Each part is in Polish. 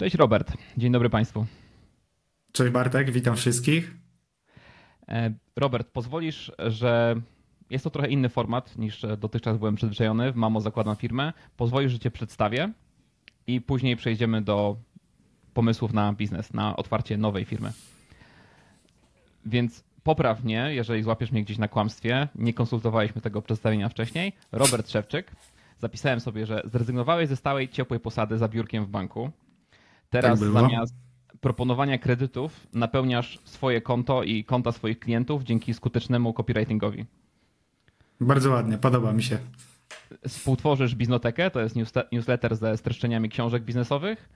Cześć Robert, dzień dobry Państwu. Cześć Bartek, witam wszystkich. E, Robert, pozwolisz, że jest to trochę inny format niż dotychczas byłem przyzwyczajony. W Mamo zakładam firmę. Pozwolisz, że Cię przedstawię i później przejdziemy do pomysłów na biznes, na otwarcie nowej firmy. Więc popraw mnie, jeżeli złapiesz mnie gdzieś na kłamstwie. Nie konsultowaliśmy tego przedstawienia wcześniej. Robert Szewczyk. Zapisałem sobie, że zrezygnowałeś ze stałej ciepłej posady za biurkiem w banku. Teraz tak zamiast proponowania kredytów napełniasz swoje konto i konta swoich klientów dzięki skutecznemu copywritingowi. Bardzo ładnie, podoba mi się. Współtworzysz Biznotekę, to jest newsletter ze streszczeniami książek biznesowych.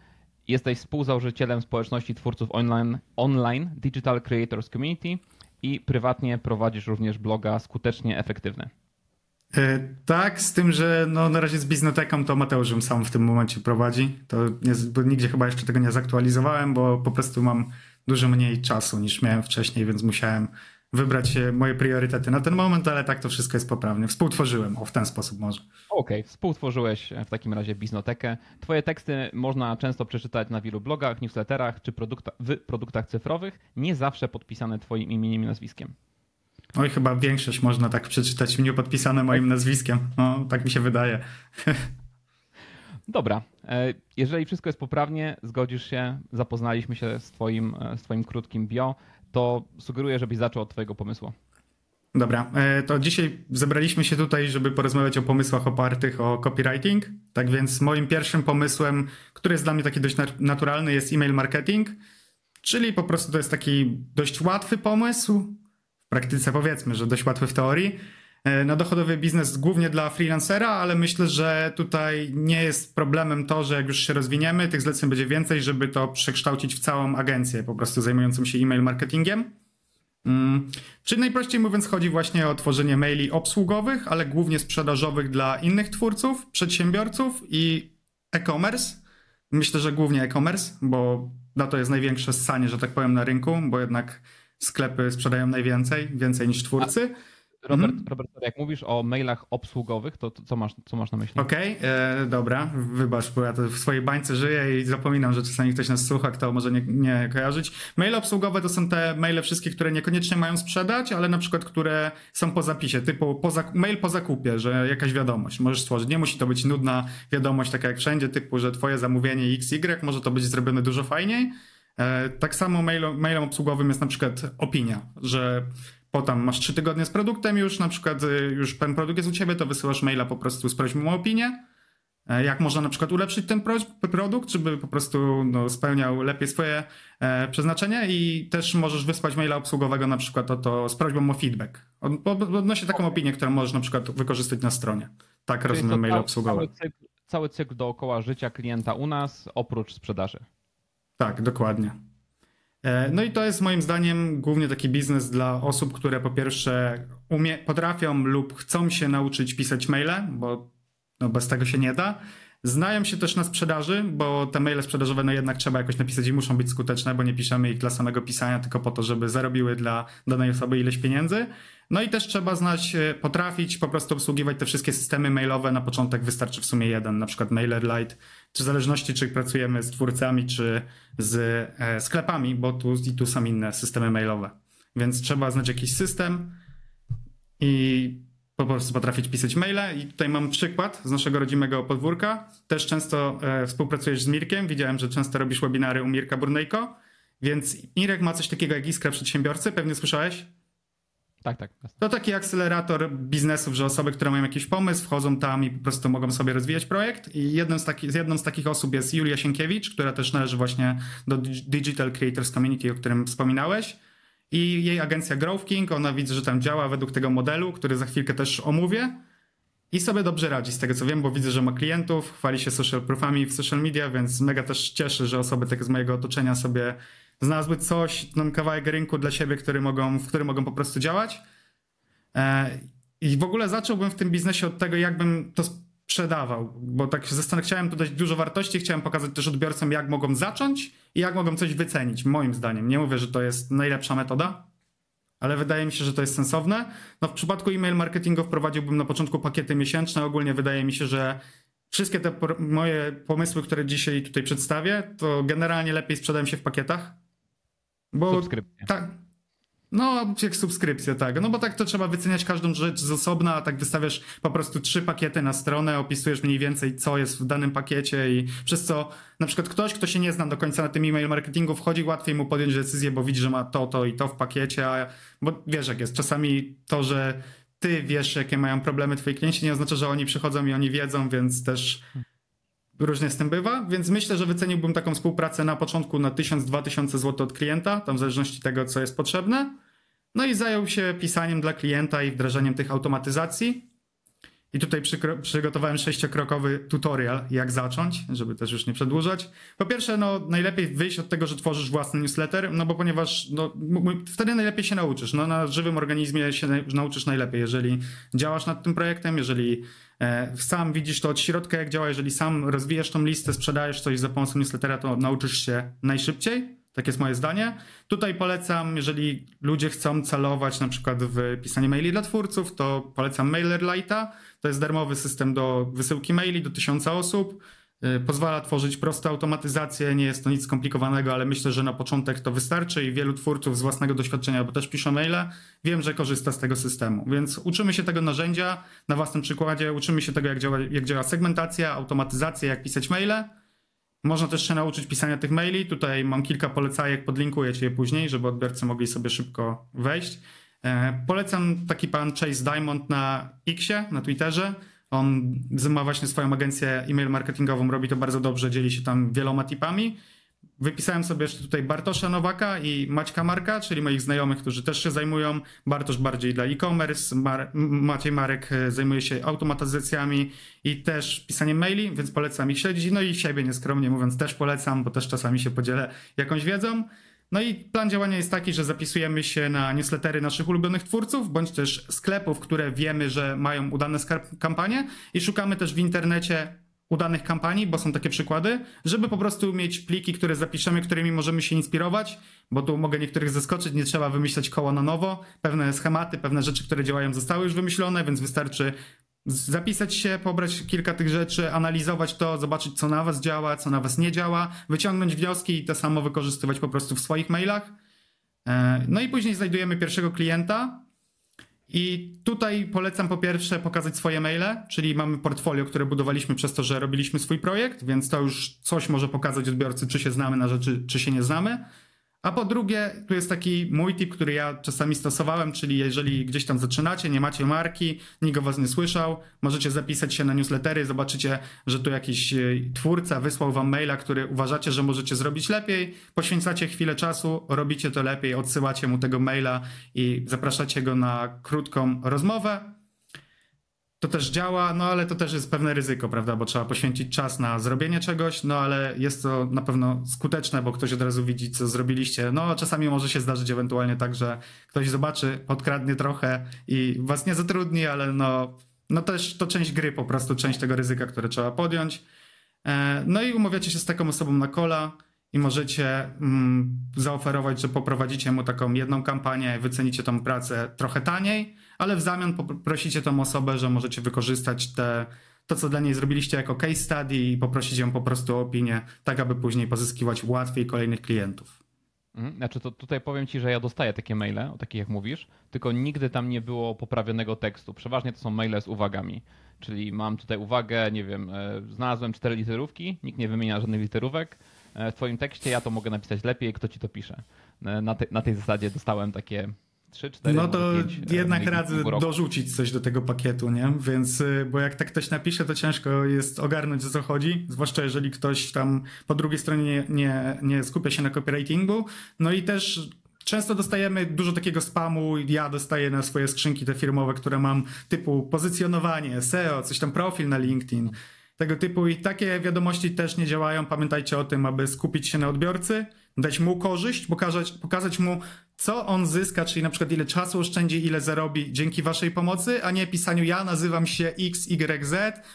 Jesteś współzałożycielem społeczności twórców online, online Digital Creators Community i prywatnie prowadzisz również bloga Skutecznie Efektywny. E, tak, z tym, że no, na razie z biznoteką to Mateusz ją sam w tym momencie prowadzi. To nie, nigdzie chyba jeszcze tego nie zaktualizowałem, bo po prostu mam dużo mniej czasu niż miałem wcześniej, więc musiałem wybrać moje priorytety na ten moment, ale tak to wszystko jest poprawnie. Współtworzyłem, o w ten sposób może. Okej, okay. współtworzyłeś w takim razie biznotekę. Twoje teksty można często przeczytać na wielu blogach, newsletterach czy produkta w produktach cyfrowych, nie zawsze podpisane twoim imieniem i nazwiskiem. Oj, chyba większość można tak przeczytać, nie podpisane moim nazwiskiem. No, tak mi się wydaje. Dobra. E, jeżeli wszystko jest poprawnie, zgodzisz się, zapoznaliśmy się z twoim, e, z twoim krótkim bio, to sugeruję, żebyś zaczął od twojego pomysłu. Dobra, e, to dzisiaj zebraliśmy się tutaj, żeby porozmawiać o pomysłach opartych o copywriting. Tak więc moim pierwszym pomysłem, który jest dla mnie taki dość naturalny, jest email marketing, czyli po prostu to jest taki dość łatwy pomysł, praktyce powiedzmy, że dość łatwy w teorii. E, na dochodowy biznes głównie dla freelancera, ale myślę, że tutaj nie jest problemem to, że jak już się rozwiniemy, tych zleceń będzie więcej, żeby to przekształcić w całą agencję po prostu zajmującą się e-mail marketingiem. Hmm. Czyli najprościej mówiąc chodzi właśnie o tworzenie maili obsługowych, ale głównie sprzedażowych dla innych twórców, przedsiębiorców i e-commerce. Myślę, że głównie e-commerce, bo na to jest największe ssanie, że tak powiem, na rynku, bo jednak sklepy sprzedają najwięcej, więcej niż twórcy. A Robert, mhm. Robert, jak mówisz o mailach obsługowych, to, to co, masz, co masz na myśli? Okej, okay, e, dobra, wybacz, bo ja to w swojej bańce żyję i zapominam, że czasami ktoś nas słucha, kto może nie, nie kojarzyć. Maile obsługowe to są te maile wszystkie, które niekoniecznie mają sprzedać, ale na przykład, które są po zapisie, typu po mail po zakupie, że jakaś wiadomość możesz stworzyć. Nie musi to być nudna wiadomość, taka jak wszędzie, typu, że twoje zamówienie XY, może to być zrobione dużo fajniej. E, tak samo mailem, mailem obsługowym jest na przykład opinia, że potem masz trzy tygodnie z produktem już, na przykład y, już ten produkt jest u ciebie, to wysyłasz maila po prostu z prośbą o opinię. E, jak można na przykład ulepszyć ten produkt, żeby po prostu no, spełniał lepiej swoje e, przeznaczenie i też możesz wysłać maila obsługowego na przykład o to z prośbą o feedback. Odnośnie taką opinię, którą możesz na przykład wykorzystać na stronie. Tak Czyli rozumiem maile obsługowe. Cały cykl, cały cykl dookoła życia klienta u nas, oprócz sprzedaży. Tak, dokładnie. E, no i to jest moim zdaniem głównie taki biznes dla osób, które po pierwsze umie, potrafią lub chcą się nauczyć pisać maile, bo no bez tego się nie da. Znają się też na sprzedaży, bo te maile sprzedażowe no jednak trzeba jakoś napisać i muszą być skuteczne, bo nie piszemy ich dla samego pisania, tylko po to, żeby zarobiły dla danej osoby ileś pieniędzy. No i też trzeba znać, e, potrafić po prostu obsługiwać te wszystkie systemy mailowe. Na początek wystarczy w sumie jeden, na przykład MailerLite, czy w zależności czy pracujemy z twórcami, czy z e, sklepami, bo tu i tu są inne systemy mailowe. Więc trzeba znać jakiś system i po prostu potrafić pisać maile. I tutaj mam przykład z naszego rodzimego podwórka. Też często e, współpracujesz z Mirkiem. Widziałem, że często robisz webinary u Mirka Burnejko. Więc Mirek ma coś takiego jak Iskra Przedsiębiorcy, pewnie słyszałeś? Tak, tak. To taki akcelerator biznesów, że osoby, które mają jakiś pomysł, wchodzą tam i po prostu mogą sobie rozwijać projekt. I jedną z, taki, jedną z takich osób jest Julia Sienkiewicz, która też należy właśnie do Digital Creators Community, o którym wspominałeś. I jej agencja Growth King, ona widzę, że tam działa według tego modelu, który za chwilkę też omówię. I sobie dobrze radzi z tego co wiem, bo widzę, że ma klientów, chwali się social proofami w social media, więc mega też cieszy, że osoby tak z mojego otoczenia sobie znalazły coś, ten kawałek rynku dla siebie, który mogą, w którym mogą po prostu działać. E, I w ogóle zacząłbym w tym biznesie od tego, jakbym to sprzedawał, bo tak się zastanawiałem, chciałem dodać dużo wartości, chciałem pokazać też odbiorcom, jak mogą zacząć i jak mogą coś wycenić, moim zdaniem. Nie mówię, że to jest najlepsza metoda, ale wydaje mi się, że to jest sensowne. No w przypadku e-mail marketingu wprowadziłbym na początku pakiety miesięczne. Ogólnie wydaje mi się, że wszystkie te moje pomysły, które dzisiaj tutaj przedstawię, to generalnie lepiej sprzedałem się w pakietach. Bo. Tak, no, jak subskrypcja, tak. No bo tak to trzeba wyceniać każdą rzecz z osobna, a tak wystawiasz po prostu trzy pakiety na stronę, opisujesz mniej więcej, co jest w danym pakiecie i przez co na przykład ktoś, kto się nie zna do końca na tym e-mail marketingu, wchodzi łatwiej mu podjąć decyzję, bo widzi, że ma to, to i to w pakiecie, a, bo wiesz jak jest. Czasami to, że ty wiesz, jakie mają problemy twoi klienci, nie oznacza, że oni przychodzą i oni wiedzą, więc też różnie z tym bywa, więc myślę, że wyceniłbym taką współpracę na początku na 1000-2000 zł od klienta, tam w zależności tego, co jest potrzebne. No i zajął się pisaniem dla klienta i wdrażaniem tych automatyzacji. I tutaj przygotowałem sześciokrokowy tutorial, jak zacząć, żeby też już nie przedłużać. Po pierwsze, no, najlepiej wyjść od tego, że tworzysz własny newsletter, no bo ponieważ no, wtedy najlepiej się nauczysz. No, na żywym organizmie się nauczysz najlepiej, jeżeli działasz nad tym projektem, jeżeli e, sam widzisz to od środka, jak działa, jeżeli sam rozwijasz tą listę, sprzedajesz coś za pomocą newslettera, to nauczysz się najszybciej. Tak jest moje zdanie. Tutaj polecam, jeżeli ludzie chcą celować na przykład w pisanie maili dla twórców, to polecam MailerLite'a. To jest darmowy system do wysyłki maili do tysiąca osób. Y, pozwala tworzyć proste automatyzacje, nie jest to nic skomplikowanego, ale myślę, że na początek to wystarczy i wielu twórców z własnego doświadczenia, bo też piszę maile, wiem, że korzysta z tego systemu. Więc uczymy się tego narzędzia na własnym przykładzie, uczymy się tego, jak działa, jak działa segmentacja, automatyzacja, jak pisać maile można też się nauczyć pisania tych maili. Tutaj mam kilka polecajek, podlinkuję ci je później, żeby odbiorcy mogli sobie szybko wejść. E, polecam taki pan Chase Diamond na Xie, na Twitterze. On ma właśnie swoją agencję e-mail marketingową, robi to bardzo dobrze, dzieli się tam wieloma tipami. Wypisałem sobie jeszcze tutaj Bartosza Nowaka i Maćka Marka, czyli moich znajomych, którzy też się zajmują. Bartosz bardziej dla e-commerce, Mar Maciej Marek e, zajmuje się automatyzacjami i też pisaniem maili, więc polecam ich śledzić. No i siebie nieskromnie mówiąc też polecam, bo też czasami się podzielę jakąś wiedzą. No i plan działania jest taki, że zapisujemy się na newslettery naszych ulubionych twórców, bądź też sklepów, które wiemy, że mają udane kampanie i szukamy też w internecie udanych kampanii, bo są takie przykłady, żeby po prostu mieć pliki, które zapiszemy, którymi możemy się inspirować, bo tu mogę niektórych zaskoczyć, nie trzeba wymyślać koła na nowo. Pewne schematy, pewne rzeczy, które działają, zostały już wymyślone, więc wystarczy zapisać się, pobrać kilka tych rzeczy, analizować to, zobaczyć, co na was działa, co na was nie działa, wyciągnąć wnioski i to samo wykorzystywać po prostu w swoich mailach. E, no i później znajdujemy pierwszego klienta, i tutaj polecam po pierwsze pokazać swoje maile, czyli mamy portfolio, które budowaliśmy przez to, że robiliśmy swój projekt, więc to już coś może pokazać odbiorcy, czy się znamy na rzeczy, czy się nie znamy. A po drugie, tu jest taki mój tip, który ja czasami stosowałem, czyli jeżeli gdzieś tam zaczynacie, nie macie marki, nikt o was nie słyszał, możecie zapisać się na newslettery, zobaczycie, że tu jakiś e, twórca wysłał wam maila, który uważacie, że możecie zrobić lepiej, poświęcacie chwilę czasu, robicie to lepiej, odsyłacie mu tego maila i zapraszacie go na krótką rozmowę, to też działa, no ale to też jest pewne ryzyko, prawda, bo trzeba poświęcić czas na zrobienie czegoś, no ale jest to na pewno skuteczne, bo ktoś od razu widzi, co zrobiliście. No czasami może się zdarzyć ewentualnie tak, że ktoś zobaczy, podkradnie trochę i was nie zatrudni, ale no, no też to część gry po prostu, część tego ryzyka, które trzeba podjąć. E, no i umawiacie się z taką osobą na kola i możecie mm, zaoferować, że poprowadzicie mu taką jedną kampanię, wycenicie tą pracę trochę taniej, ale w zamian poprosicie tą osobę, że możecie wykorzystać te, to, co dla niej zrobiliście jako case study i poprosić ją po prostu o opinię, tak aby później pozyskiwać łatwiej kolejnych klientów. Mhm. Znaczy to tutaj powiem ci, że ja dostaję takie maile, o takich jak mówisz, tylko nigdy tam nie było poprawionego tekstu. Przeważnie to są maile z uwagami. Czyli mam tutaj uwagę, nie wiem, e, znalazłem cztery literówki, nikt nie wymienia żadnych literówek. E, w twoim tekście ja to mogę napisać lepiej, kto ci to pisze. E, na, te, na tej zasadzie dostałem takie 3, 4, No to 5, e, jednak radzę dorzucić coś do tego pakietu, nie? Więc, y, bo jak tak ktoś napisze, to ciężko jest ogarnąć o co chodzi, zwłaszcza jeżeli ktoś tam po drugiej stronie nie, nie, nie skupia się na copywritingu. No i też Często dostajemy dużo takiego spamu. Ja dostaję na swoje skrzynki te firmowe, które mam typu pozycjonowanie, SEO, coś tam profil na LinkedIn, tego typu. I takie wiadomości też nie działają. Pamiętajcie o tym, aby skupić się na odbiorcy dać mu korzyść, pokazać, pokazać mu, co on zyska, czyli na przykład ile czasu oszczędzi, ile zarobi dzięki waszej pomocy, a nie pisaniu ja nazywam się XYZ,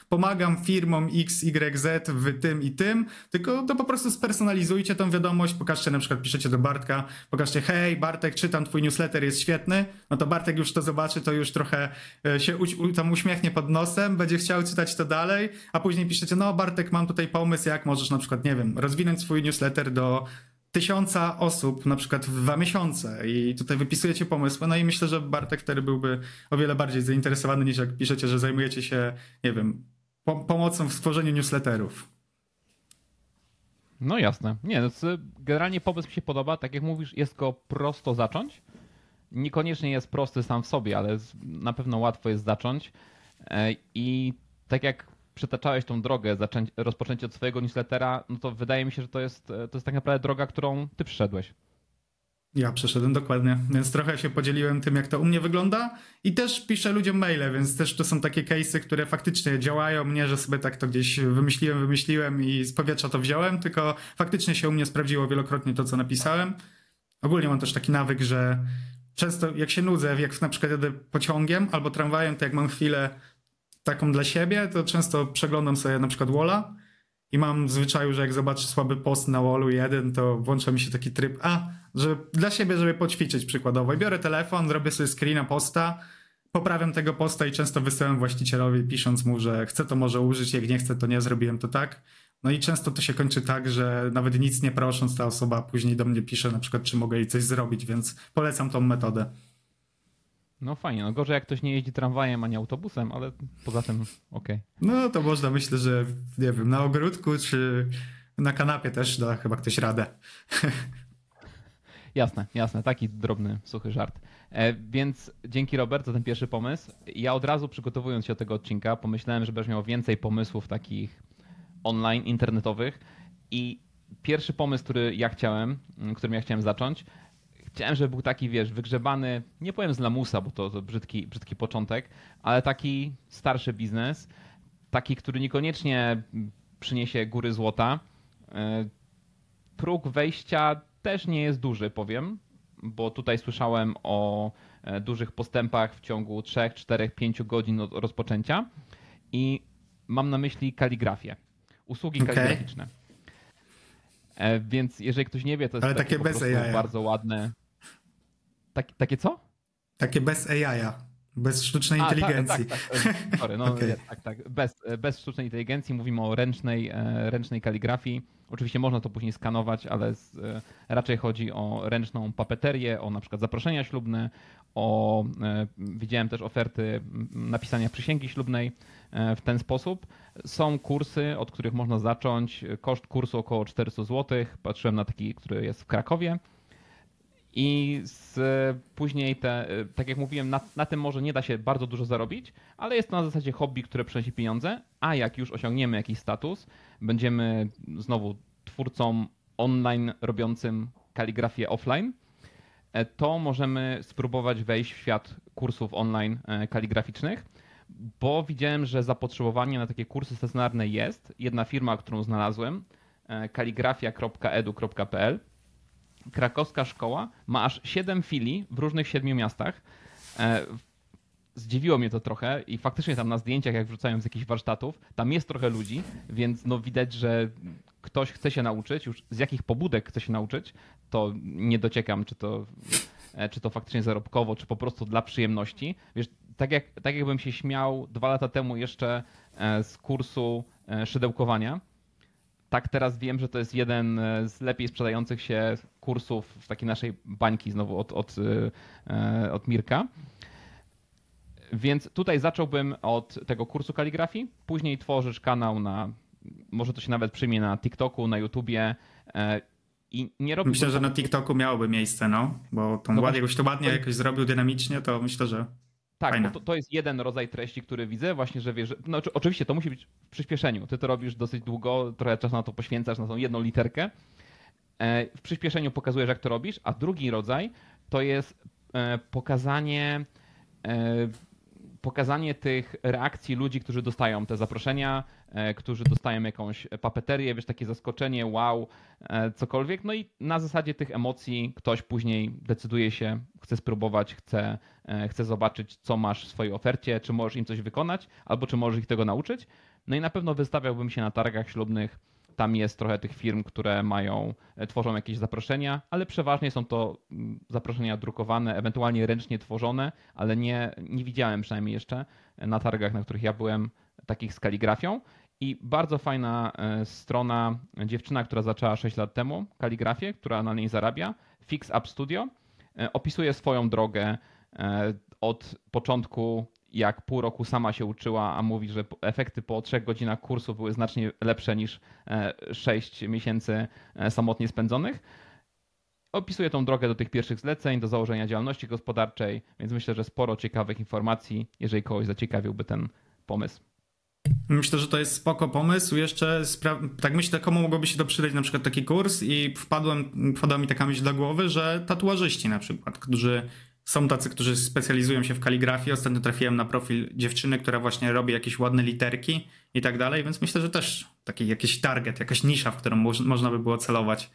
pomagam firmom XYZ w tym i tym, tylko to po prostu spersonalizujcie tą wiadomość, pokażcie na przykład, piszecie do Bartka, pokażcie hej Bartek, czytam twój newsletter, jest świetny, no to Bartek już to zobaczy, to już trochę e, się tam uśmiechnie pod nosem, będzie chciał czytać to dalej, a później piszecie, no Bartek, mam tutaj pomysł, jak możesz na przykład, nie wiem, rozwinąć swój newsletter do tysiąca osób na przykład w dwa miesiące i tutaj wypisujecie pomysły, no i myślę, że Bartek wtedy byłby o wiele bardziej zainteresowany niż jak piszecie, że zajmujecie się, nie wiem, po pomocą w stworzeniu newsletterów. No jasne. Nie, no, generalnie pomysł mi się podoba, tak jak mówisz, jest go prosto zacząć. Niekoniecznie jest prosty sam w sobie, ale na pewno łatwo jest zacząć. E, I tak jak przytaczałeś tą drogę, rozpoczęcie od swojego newslettera, no to wydaje mi się, że to jest, to jest tak naprawdę droga, którą ty przyszedłeś. Ja przeszedłem dokładnie, więc trochę się podzieliłem tym, jak to u mnie wygląda i też piszę ludziom maile, więc też to są takie case'y, które faktycznie działają mnie, że sobie tak to gdzieś wymyśliłem, wymyśliłem i z powietrza to wziąłem, tylko faktycznie się u mnie sprawdziło wielokrotnie to, co napisałem. Ogólnie mam też taki nawyk, że często jak się nudzę, jak na przykład jadę pociągiem albo tramwajem, to jak mam chwilę taką dla siebie, to często przeglądam sobie na przykład Walla i mam w zwyczaju, że jak zobaczę słaby post na Wallu jeden, to włącza mi się taki tryb, a, że dla siebie, żeby poćwiczyć przykładowo. I biorę telefon, robię sobie screena posta, poprawiam tego posta i często wysyłam właścicielowi, pisząc mu, że chcę to może użyć, jak nie chcę, to nie zrobiłem to tak. No i często to się kończy tak, że nawet nic nie prosząc, ta osoba później do mnie pisze na przykład, czy mogę jej coś zrobić, więc polecam tą metodę. No fajnie, no gorzej jak ktoś nie jeździ tramwajem ani autobusem, ale poza tym okej. Okay. No to można myślę, że nie wiem, na ogródku czy na kanapie też da chyba ktoś radę. Jasne, jasne, taki drobny, suchy żart. E, więc dzięki Robert za ten pierwszy pomysł. Ja od razu przygotowując się do tego odcinka pomyślałem, że będziesz miał więcej pomysłów takich online, internetowych i pierwszy pomysł, który ja chciałem, którym ja chciałem zacząć, chciałem, żeby był taki, wiesz, wygrzebany, nie powiem z lamusa, bo to, to brzydki, brzydki początek, ale taki starszy biznes, taki, który niekoniecznie przyniesie góry złota. E, próg wejścia też nie jest duży, powiem, bo tutaj słyszałem o e, dużych postępach w ciągu 3, 4, 5 godzin od rozpoczęcia i mam na myśli kaligrafię, usługi okay. kaligraficzne. E, więc jeżeli ktoś nie wie, to jest Ale takie, takie bez bardzo ładne. Tak, takie co? Takie bez AI. Bez sztucznej A, tak, inteligencji. Tak, tak, tak. Sorry, no, okay. tak, tak. Bez, bez sztucznej inteligencji mówimy o ręcznej, e, ręcznej kaligrafii. Oczywiście można to później skanować, ale z, e, raczej chodzi o ręczną papeterię, o na przykład zaproszenia ślubne, o e, widziałem też oferty napisania przysięgi ślubnej w ten sposób. Są kursy, od których można zacząć. Koszt kursu około 400 zł. Patrzyłem na taki, który jest w Krakowie i z, później, te, tak jak mówiłem, na, na, tym może nie da się bardzo dużo zarobić, ale jest to na zasadzie hobby, które przynosi pieniądze, a jak już osiągniemy jakiś status, będziemy znowu twórcą online robiącym kaligrafię offline, e, to możemy spróbować wejść w świat kursów online e, kaligraficznych, bo widziałem, że zapotrzebowanie na takie kursy stacjonarne jest. Jedna firma, którą znalazłem, e, kaligrafia.edu.pl krakowska szkoła ma aż 7 filii w różnych siedmiu miastach. E, zdziwiło mnie to trochę i faktycznie tam na zdjęciach, jak wrzucają z jakichś warsztatów, tam jest trochę ludzi, więc no widać, że ktoś chce się nauczyć, już z jakich pobudek chce się nauczyć, to nie dociekam, czy to, e, czy to faktycznie zarobkowo, czy po prostu dla przyjemności. Wiesz, tak, jak, tak jakbym się śmiał dwa lata temu jeszcze e, z kursu szydełkowania, tak teraz wiem, że to jest jeden z lepiej sprzedających się kursów w takiej naszej bańki znowu od, od, e, od Mirka. Więc tutaj zacząłbym od tego kursu kaligrafii, później tworzysz kanał na, może to się nawet przyjmie na TikToku, na YouTubie e, i nie robisz... Myślę, że na TikToku miałoby miejsce, no, bo tą no ładnie, to ładnie jakoś zrobił dynamicznie, to myślę, że tak, to, to, jest jeden rodzaj treści, który widzę, właśnie, że wiesz, no, oczywiście to musi być w przyspieszeniu. Ty to robisz dosyć długo, trochę czasu na to poświęcasz, na tą jedną literkę, E, w przyspieszeniu pokazujesz, jak to robisz, a drugi rodzaj to jest e, pokazanie, e, pokazanie tych reakcji ludzi, którzy dostają te zaproszenia, e, którzy dostają jakąś papeterię, wiesz, takie zaskoczenie, wow, e, cokolwiek. No i na zasadzie tych emocji ktoś później decyduje się, chce spróbować, chce, e, chce zobaczyć, co masz w swojej ofercie, czy możesz im coś wykonać, albo czy możesz ich tego nauczyć. No i na pewno wystawiałbym się na targach ślubnych tam jest trochę tych firm, które mają, e, tworzą jakieś zaproszenia, ale przeważnie są to mm, zaproszenia drukowane, ewentualnie ręcznie tworzone, ale nie, nie widziałem przynajmniej jeszcze na targach, na których ja byłem, takich z kaligrafią. I bardzo fajna e, strona, dziewczyna, która zaczęła 6 lat temu kaligrafię, która na niej zarabia, Fix Up Studio, e, opisuje swoją drogę od początku jak pół roku sama się uczyła, a mówi, że efekty po trzech godzinach kursu były znacznie lepsze niż e, sześć miesięcy e, samotnie spędzonych. Opisuje tą drogę do tych pierwszych zleceń, do założenia działalności gospodarczej, więc myślę, że sporo ciekawych informacji, jeżeli kogoś zaciekawiłby ten pomysł. Myślę, że to jest spoko pomysł. Jeszcze tak myślę, komu mogłoby się to przydać na przykład taki kurs i wpadłem, wpadła mi taka myśl do głowy, że tatuażyści na przykład, którzy są tacy, którzy specjalizują się w kaligrafii. Ostatnio trafiłem na profil dziewczyny, która właśnie robi jakieś ładne literki i tak dalej, więc myślę, że też taki jakiś target, jakaś nisza, w którą mo można by było celować.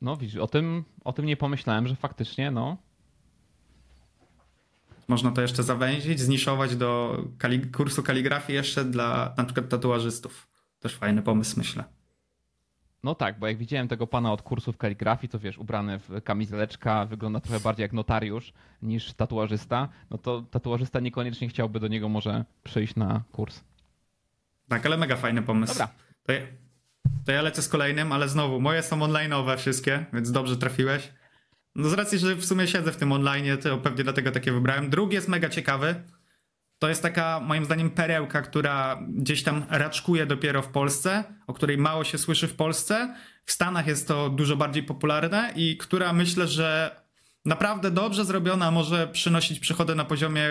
No widzisz, o tym, o tym nie pomyślałem, że faktycznie, no. Można to jeszcze zawęzić, zniszować do kali kursu kaligrafii jeszcze dla na przykład tatuażystów. Też fajny pomysł, myślę. No tak, bo jak widziałem tego pana od kursów kaligrafii, to wiesz, ubrany w kamizeleczka, wygląda trochę bardziej jak notariusz niż tatuażysta, no to tatuażysta niekoniecznie chciałby do niego może przyjść na kurs. Tak, ale mega fajny pomysł. Dobra. To ja, to ja lecę z kolejnym, ale znowu, moje są online'owe wszystkie, więc dobrze trafiłeś. No z racji, że w sumie siedzę w tym online, to pewnie dlatego takie wybrałem. Drugi jest mega ciekawy. To jest taka, moim zdaniem, perełka, która gdzieś tam raczkuje dopiero w Polsce, o której mało się słyszy w Polsce. W Stanach jest to dużo bardziej popularne i która myślę, że naprawdę dobrze zrobiona może przynosić przychody na poziomie.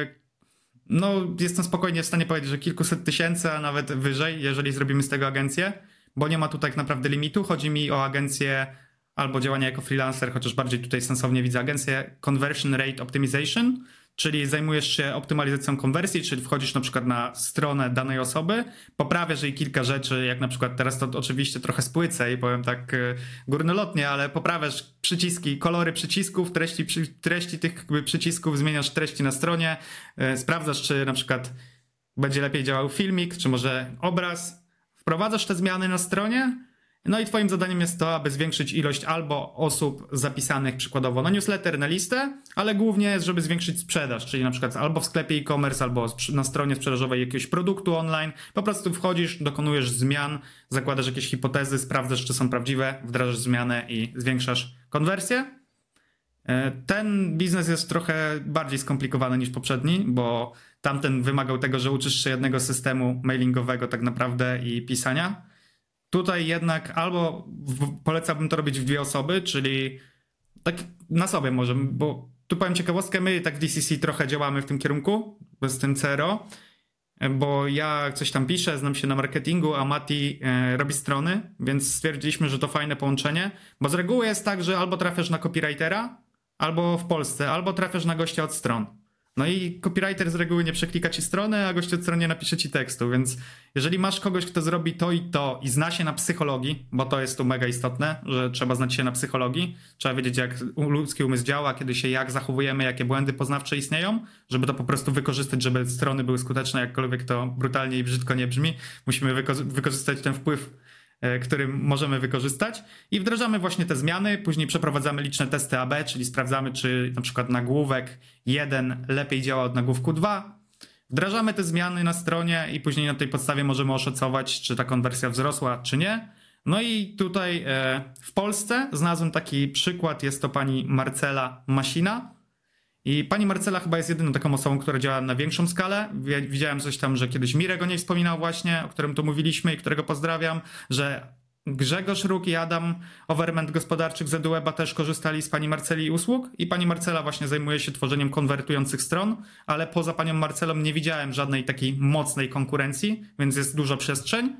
No, jestem spokojnie w stanie powiedzieć, że kilkuset tysięcy, a nawet wyżej, jeżeli zrobimy z tego agencję, bo nie ma tu tak naprawdę limitu. Chodzi mi o agencję albo działanie jako freelancer, chociaż bardziej tutaj sensownie widzę agencję Conversion Rate Optimization czyli zajmujesz się optymalizacją konwersji, czyli wchodzisz na przykład na stronę danej osoby, poprawiasz jej kilka rzeczy, jak na przykład teraz to oczywiście trochę spłycę i powiem tak e, górnolotnie, ale poprawiasz przyciski, kolory przycisków, treści, treści tych przycisków, zmieniasz treści na stronie, e, sprawdzasz, czy na przykład będzie lepiej działał filmik, czy może obraz, wprowadzasz te zmiany na stronie, no i twoim zadaniem jest to, aby zwiększyć ilość albo osób zapisanych przykładowo na newsletter, na listę, ale głównie jest, żeby zwiększyć sprzedaż, czyli na przykład albo w sklepie e-commerce, albo na stronie sprzedażowej jakiegoś produktu online. Po prostu wchodzisz, dokonujesz zmian, zakładasz jakieś hipotezy, sprawdzasz, czy są prawdziwe, wdrażasz zmianę i zwiększasz konwersję. E, ten biznes jest trochę bardziej skomplikowany niż poprzedni, bo tamten wymagał tego, że uczysz się jednego systemu mailingowego tak naprawdę i pisania Tutaj jednak albo polecałbym to robić w dwie osoby, czyli tak na sobie może, bo tu powiem ciekawostkę, my tak w DCC trochę działamy w tym kierunku, z tym CRO, bo ja coś tam piszę, znam się na marketingu, a Mati e, robi strony, więc stwierdziliśmy, że to fajne połączenie, bo z reguły jest tak, że albo trafiasz na copywritera, albo w Polsce, albo trafiasz na gościa od stron. No i copywriter z reguły nie przeklika ci strony, a gość od strony nie napisze ci tekstu, więc jeżeli masz kogoś, kto zrobi to i to i zna się na psychologii, bo to jest tu mega istotne, że trzeba znać się na psychologii, trzeba wiedzieć jak ludzki umysł działa, kiedy się jak zachowujemy, jakie błędy poznawcze istnieją, żeby to po prostu wykorzystać, żeby strony były skuteczne, jakkolwiek to brutalnie i brzydko nie brzmi. Musimy wykorzystać ten wpływ E, którym możemy wykorzystać i wdrażamy właśnie te zmiany. Później przeprowadzamy liczne testy AB, czyli sprawdzamy, czy na przykład nagłówek 1 lepiej działa od nagłówku 2. Wdrażamy te zmiany na stronie i później na tej podstawie możemy oszacować, czy ta konwersja wzrosła, czy nie. No i tutaj e, w Polsce znalazłem taki przykład, jest to pani Marcela Masina. I pani Marcela chyba jest jedyną taką osobą, która działa na większą skalę. Widziałem coś tam, że kiedyś Mirek o niej wspominał właśnie, o którym tu mówiliśmy i którego pozdrawiam, że Grzegorz Róg i Adam Overment Gospodarczych z EduWeba też korzystali z pani Marceli usług i pani Marcela właśnie zajmuje się tworzeniem konwertujących stron, ale poza panią Marcelą nie widziałem żadnej takiej mocnej konkurencji, więc jest dużo przestrzeń.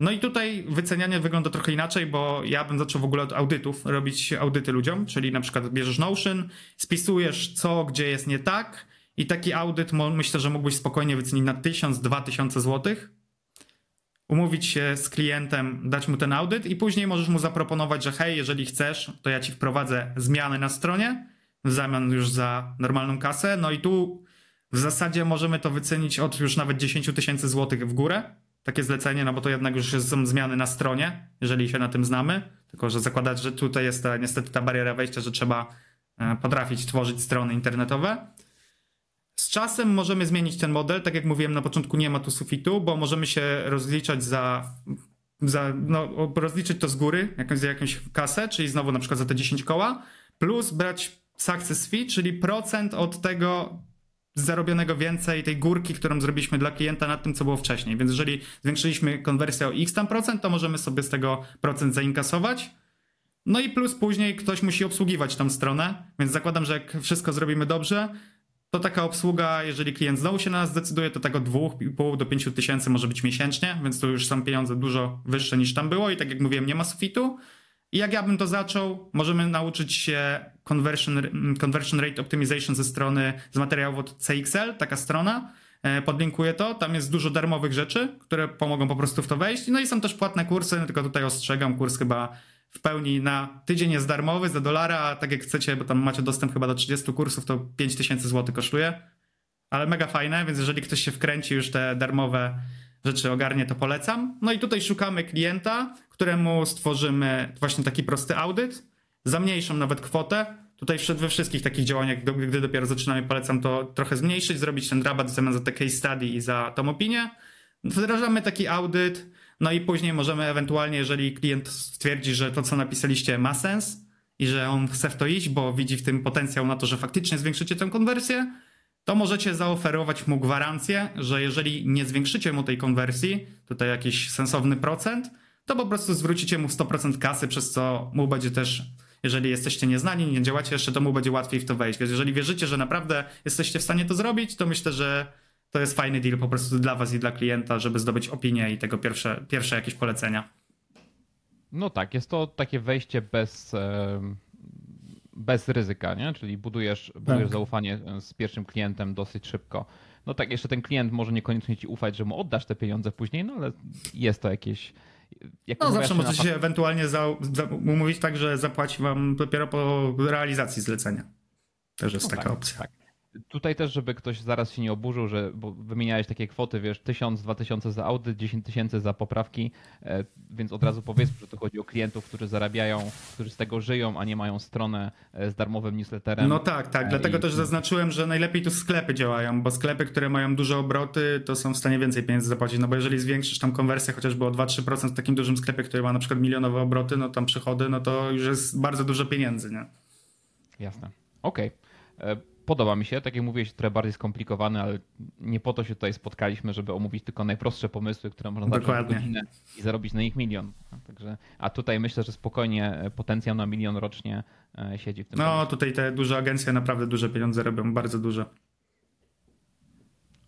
No i tutaj wycenianie wygląda trochę inaczej, bo ja bym zaczął w ogóle od audytów, robić audyty ludziom, czyli na przykład bierzesz Notion, spisujesz co, gdzie jest nie tak i taki audyt myślę, że mógłbyś spokojnie wycenić na 1000-2000 złotych umówić się z klientem, dać mu ten audyt i później możesz mu zaproponować, że hej, jeżeli chcesz, to ja ci wprowadzę zmiany na stronie w zamian już za normalną kasę. No i tu w zasadzie możemy to wycenić od już nawet 10 tysięcy złotych w górę. Takie zlecenie, no bo to jednak już są zmiany na stronie, jeżeli się na tym znamy. Tylko, że zakładać, że tutaj jest ta, niestety ta bariera wejścia, że trzeba e, potrafić tworzyć strony internetowe. Z czasem możemy zmienić ten model. Tak jak mówiłem na początku, nie ma tu sufitu, bo możemy się rozliczać za, za no, rozliczyć to z góry, jakąś, za jakąś kasę, czyli znowu na przykład za te 10 koła, plus brać success fee, czyli procent od tego zarobionego więcej, tej górki, którą zrobiliśmy dla klienta nad tym, co było wcześniej. Więc jeżeli zwiększyliśmy konwersję o x tam procent, to możemy sobie z tego procent zainkasować. No i plus później ktoś musi obsługiwać tą stronę, więc zakładam, że jak wszystko zrobimy dobrze, to taka obsługa, jeżeli klient znowu się na nas zdecyduje, to tak od 2,5 do 5 tysięcy może być miesięcznie, więc to już są pieniądze dużo wyższe niż tam było i tak jak mówiłem, nie ma sufitu. I jak ja bym to zaczął, możemy nauczyć się conversion, conversion rate optimization ze strony, z materiałów od CXL, taka strona. E, podlinkuję to, tam jest dużo darmowych rzeczy, które pomogą po prostu w to wejść. No i są też płatne kursy, tylko tutaj ostrzegam, kurs chyba w pełni na tydzień jest darmowy za dolara, a tak jak chcecie, bo tam macie dostęp chyba do 30 kursów, to 5000 zł kosztuje. Ale mega fajne, więc jeżeli ktoś się wkręci już te darmowe rzeczy ogarnie, to polecam. No i tutaj szukamy klienta, któremu stworzymy właśnie taki prosty audyt za mniejszą nawet kwotę. Tutaj we wszystkich takich działaniach, gdy dopiero zaczynamy, polecam to trochę zmniejszyć, zrobić ten rabat w zamian za te case study i za tą opinię. Wdrażamy taki audyt, no i później możemy ewentualnie, jeżeli klient stwierdzi, że to, co napisaliście, ma sens i że on chce w to iść, bo widzi w tym potencjał na to, że faktycznie zwiększycie tę konwersję, to możecie zaoferować mu gwarancję, że jeżeli nie zwiększycie mu tej konwersji, tutaj jakiś sensowny procent, to po prostu zwrócicie mu 100% kasy, przez co mu będzie też, jeżeli jesteście nieznani, nie działacie jeszcze, to mu będzie łatwiej w to wejść. Więc jeżeli wierzycie, że naprawdę jesteście w stanie to zrobić, to myślę, że to jest fajny deal po prostu dla was i dla klienta, żeby zdobyć opinię i tego pierwsze, pierwsze jakieś polecenia. No tak, jest to takie wejście bez, bez ryzyka, nie? czyli budujesz, budujesz tak. zaufanie z pierwszym klientem dosyć szybko. No tak, jeszcze ten klient może niekoniecznie ci ufać, że mu oddasz te pieniądze później, no ale jest to jakieś. No zawsze możecie się ewentualnie za, za, umówić tak, że zapłaci wam dopiero po realizacji zlecenia. Też jest no taka tak, opcja. Tak. Tutaj też, żeby ktoś zaraz się nie oburzył, że bo wymieniałeś takie kwoty, wiesz, 1000, 2000 za audyt, 10 tysięcy za poprawki, e, więc od razu powiedzmy, że to chodzi o klientów, którzy zarabiają, którzy z tego żyją, a nie mają stronę e, z darmowym newsletterem. No tak, tak, dlatego I... też zaznaczyłem, że najlepiej tu sklepy działają, bo sklepy, które mają duże obroty, to są w stanie więcej pieniędzy zapłacić, no bo jeżeli zwiększysz tam konwersję chociażby o 2-3% w takim dużym sklepie, który ma na przykład milionowe obroty, no tam przychody, no to już jest bardzo dużo pieniędzy, nie? Jasne. Okej. Okay. E, podoba mi się, tak jak mówiłeś, trochę bardziej skomplikowane, ale nie po to się tutaj spotkaliśmy, żeby omówić tylko najprostsze pomysły, które można w godzinę i zarobić na nich milion. Także, a tutaj myślę, że spokojnie e, potencjał na milion rocznie e, siedzi w tym. No, pomysłu. tutaj te duże agencje naprawdę duże pieniądze robią, bardzo duże.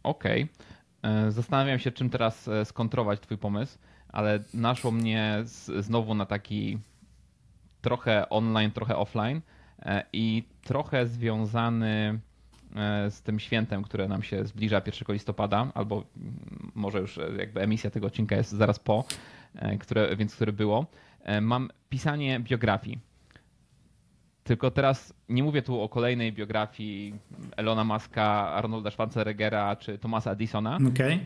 Okej. Okay. Zastanawiam się, czym teraz e, skontrować twój pomysł, ale naszło mnie znowu na taki trochę online, trochę offline E, i trochę związany e, z tym świętem, które nam się zbliża 1 listopada, albo może już e, jakby emisja tego odcinka jest zaraz po, które, więc które było. Mam pisanie biografii. Tylko teraz nie mówię tu o kolejnej biografii Elona Muska, Arnolda Schwarzeneggera czy Thomasa Edisona. Okay.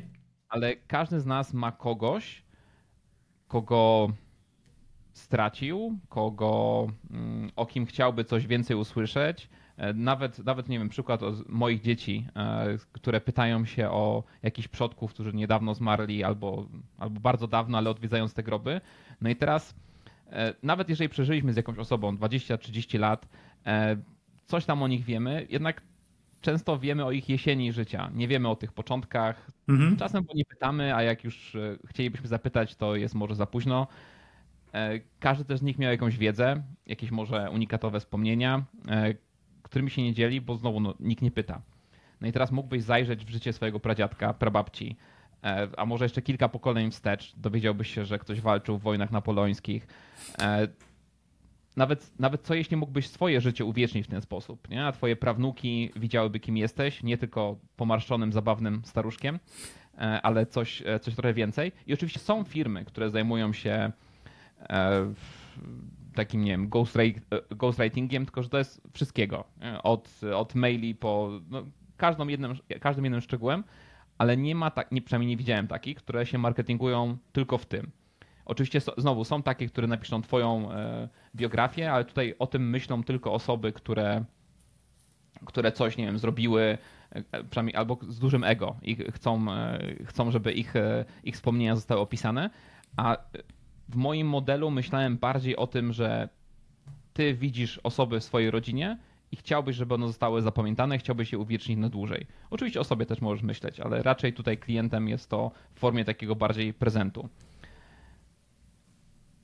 Ale każdy z nas ma kogoś, kogo stracił, kogo, mm, o kim chciałby coś więcej usłyszeć. E, nawet, nawet nie wiem, przykład moich dzieci, e, które pytają się o jakichś przodków, którzy niedawno zmarli albo, albo bardzo dawno, ale odwiedzając te groby. No i teraz, e, nawet jeżeli przeżyliśmy z jakąś osobą 20-30 lat, coś tam o nich wiemy, jednak często wiemy o ich jesieni życia. Nie wiemy o tych początkach. Mhm. Czasem bo nie pytamy, a jak już chcielibyśmy zapytać, to jest może za późno. E, każdy też z nich miał jakąś wiedzę, jakieś może unikatowe wspomnienia, e, którymi się nie dzieli, bo znowu no, nikt nie pyta. No i teraz mógłbyś zajrzeć w życie swojego pradziadka, prababci, e, a może jeszcze kilka pokoleń wstecz, dowiedziałbyś się, że ktoś walczył w wojnach napoleońskich. nawet, nawet co jeśli mógłbyś swoje życie uwiecznić w ten sposób, nie? a twoje prawnuki widziałyby kim jesteś, nie tylko pomarszczonym, zabawnym staruszkiem, ale coś, coś trochę więcej. I oczywiście są firmy, które zajmują się takim, nie wiem, ghostwritingiem, tylko że to jest wszystkiego. Od, od maili po no, każdą jednym, każdym jednym szczegółem, ale nie ma, tak, nie, przynajmniej nie widziałem takich, które się marketingują tylko w tym. Oczywiście znowu są takie, które napiszą twoją e, biografię, ale tutaj o tym myślą tylko osoby, które, które coś, nie wiem, zrobiły, e, przynajmniej albo z dużym ego i chcą, e, chcą żeby ich, ich wspomnienia zostały opisane. A w moim modelu myślałem bardziej o tym, że ty widzisz osoby w swojej rodzinie i chciałbyś, żeby one zostały zapamiętane, chciałbyś je uwiecznić na dłużej. Oczywiście o sobie też możesz myśleć, ale raczej tutaj klientem jest to w formie takiego bardziej prezentu.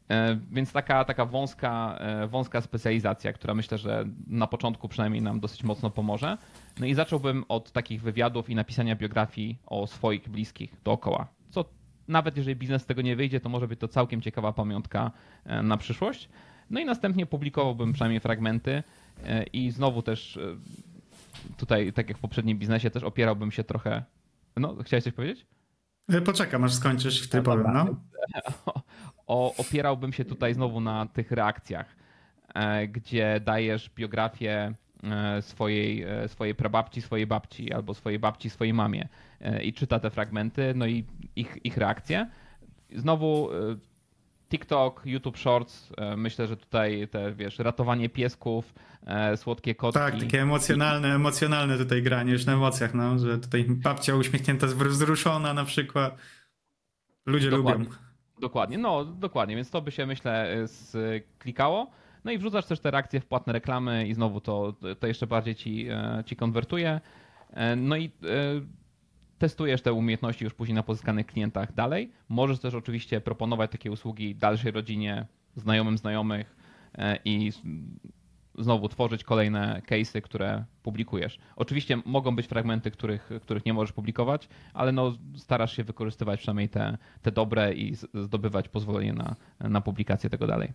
E, więc taka, taka wąska, e, wąska specjalizacja, która myślę, że na początku przynajmniej nam dosyć mocno pomoże. No i zacząłbym od takich wywiadów i napisania biografii o swoich bliskich dookoła. Co nawet jeżeli biznes z tego nie wyjdzie, to może być to całkiem ciekawa pamiątka e, na przyszłość. No i następnie publikowałbym przynajmniej fragmenty i znowu też tutaj, tak jak w poprzednim biznesie, też opierałbym się trochę. No, chciałeś coś powiedzieć? Poczekam, aż skończysz, wtedy powiem, no. o, opierałbym się tutaj znowu na tych reakcjach, e, gdzie dajesz biografię e, swojej, e, swojej prababci, swojej babci albo swojej babci, swojej mamie i czyta te fragmenty, no i ich, ich reakcje. Znowu TikTok, YouTube Shorts, myślę, że tutaj te, wiesz, ratowanie piesków, słodkie kotki. Tak, takie emocjonalne, emocjonalne tutaj granie już na emocjach, no, że tutaj babcia uśmiechnięta, wzruszona na przykład. Ludzie Dokładnie. lubią. Dokładnie, no dokładnie, więc to by się myślę klikało. No i wrzucasz też te reakcje w płatne reklamy i znowu to, to jeszcze bardziej ci, e, ci konwertuje. E, no i e, testujesz te umiejętności już później na pozyskanych klientach dalej. Możesz też oczywiście proponować takie usługi dalszej rodzinie, znajomym znajomych i znowu tworzyć kolejne case'y, które publikujesz. Oczywiście mogą być fragmenty, których, których nie możesz publikować, ale no starasz się wykorzystywać przynajmniej te, te dobre i zdobywać pozwolenie na, na publikację tego dalej.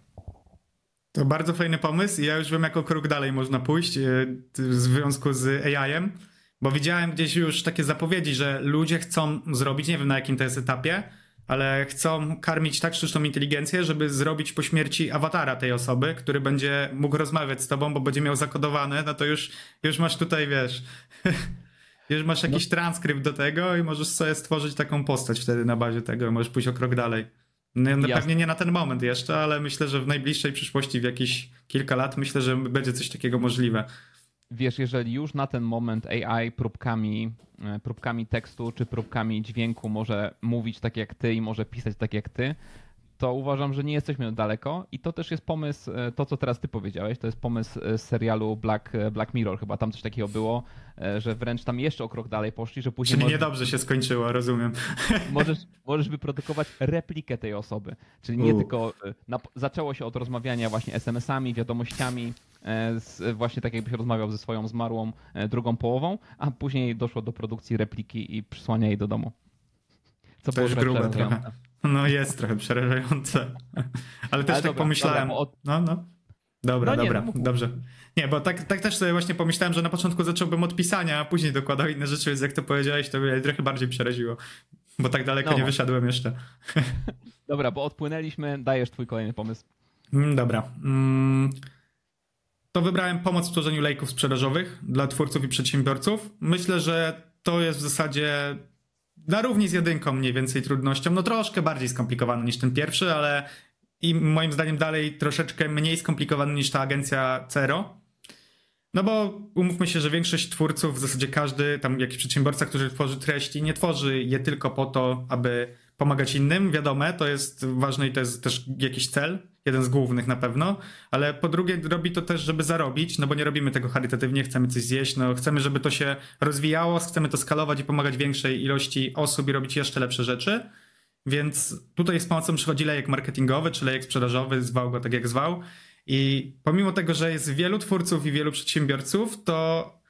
To bardzo fajny pomysł i ja już wiem, jako krok dalej można pójść e, w związku z AI-em, bo widziałem gdzieś już takie zapowiedzi, że ludzie chcą zrobić, nie wiem na jakim to jest etapie, ale chcą karmić tak sztuczną inteligencję, żeby zrobić po śmierci awatara tej osoby, który będzie mógł rozmawiać z tobą, bo będzie miał zakodowane, no to już, już masz tutaj, wiesz, już masz jakiś no. transkrypt do tego i możesz sobie stworzyć taką postać wtedy na bazie tego, możesz pójść o krok dalej. No, no pewnie nie na ten moment jeszcze, ale myślę, że w najbliższej przyszłości, w jakieś kilka lat, myślę, że będzie coś takiego możliwe. Wiesz, jeżeli już na ten moment AI próbkami, e, próbkami tekstu czy próbkami dźwięku może mówić tak jak ty i może pisać tak jak ty, to uważam, że nie jesteśmy daleko i to też jest pomysł, e, to co teraz ty powiedziałeś, to jest pomysł z serialu Black, e, Black Mirror, chyba tam coś takiego było, że wręcz tam jeszcze o krok dalej poszli, że później... Czyli możesz, niedobrze się skończyło, rozumiem. Możesz, możesz wyprodukować replikę tej osoby, czyli nie U. tylko... Na, zaczęło się od rozmawiania właśnie SMS-ami, wiadomościami, z, właśnie tak jakbyś rozmawiał ze swoją zmarłą drugą połową, a później doszło do produkcji repliki i przysłania jej do domu. Co to już grube trochę. No jest trochę przerażające. Ale też Ale tak dobra, pomyślałem. Dobra, od... No, no. Dobra, no dobra, no dobrze. Nie, bo tak, tak też sobie właśnie pomyślałem, że na początku zacząłbym od pisania, a później dokładał inne rzeczy, więc jak to powiedziałeś, to mnie trochę bardziej przeraziło. Bo tak daleko no. nie wyszedłem jeszcze. Dobra, bo odpłynęliśmy, dajesz twój kolejny pomysł. Mm, dobra. Mm, to wybrałem pomoc w tworzeniu lejków sprzedażowych dla twórców i przedsiębiorców. Myślę, że to jest w zasadzie na równi z jedynką mniej więcej trudnością. No troszkę bardziej skomplikowany niż ten pierwszy, ale i moim zdaniem dalej troszeczkę mniej skomplikowany niż ta agencja Cero. No bo umówmy się, że większość twórców, w zasadzie każdy, tam jakiś przedsiębiorca, który tworzy treści, nie tworzy je tylko po to, aby pomagać innym. Wiadome, to jest ważne i to jest też jakiś cel, jeden z głównych na pewno, ale po drugie robi to też, żeby zarobić, no bo nie robimy tego charytatywnie, chcemy coś zjeść, no chcemy, żeby to się rozwijało, chcemy to skalować i pomagać większej ilości osób i robić jeszcze lepsze rzeczy. Więc tutaj z pomocą przychodzi lejek marketingowy, czy lejek sprzedażowy, zwał go tak jak zwał. I pomimo tego, że jest wielu twórców i wielu przedsiębiorców, to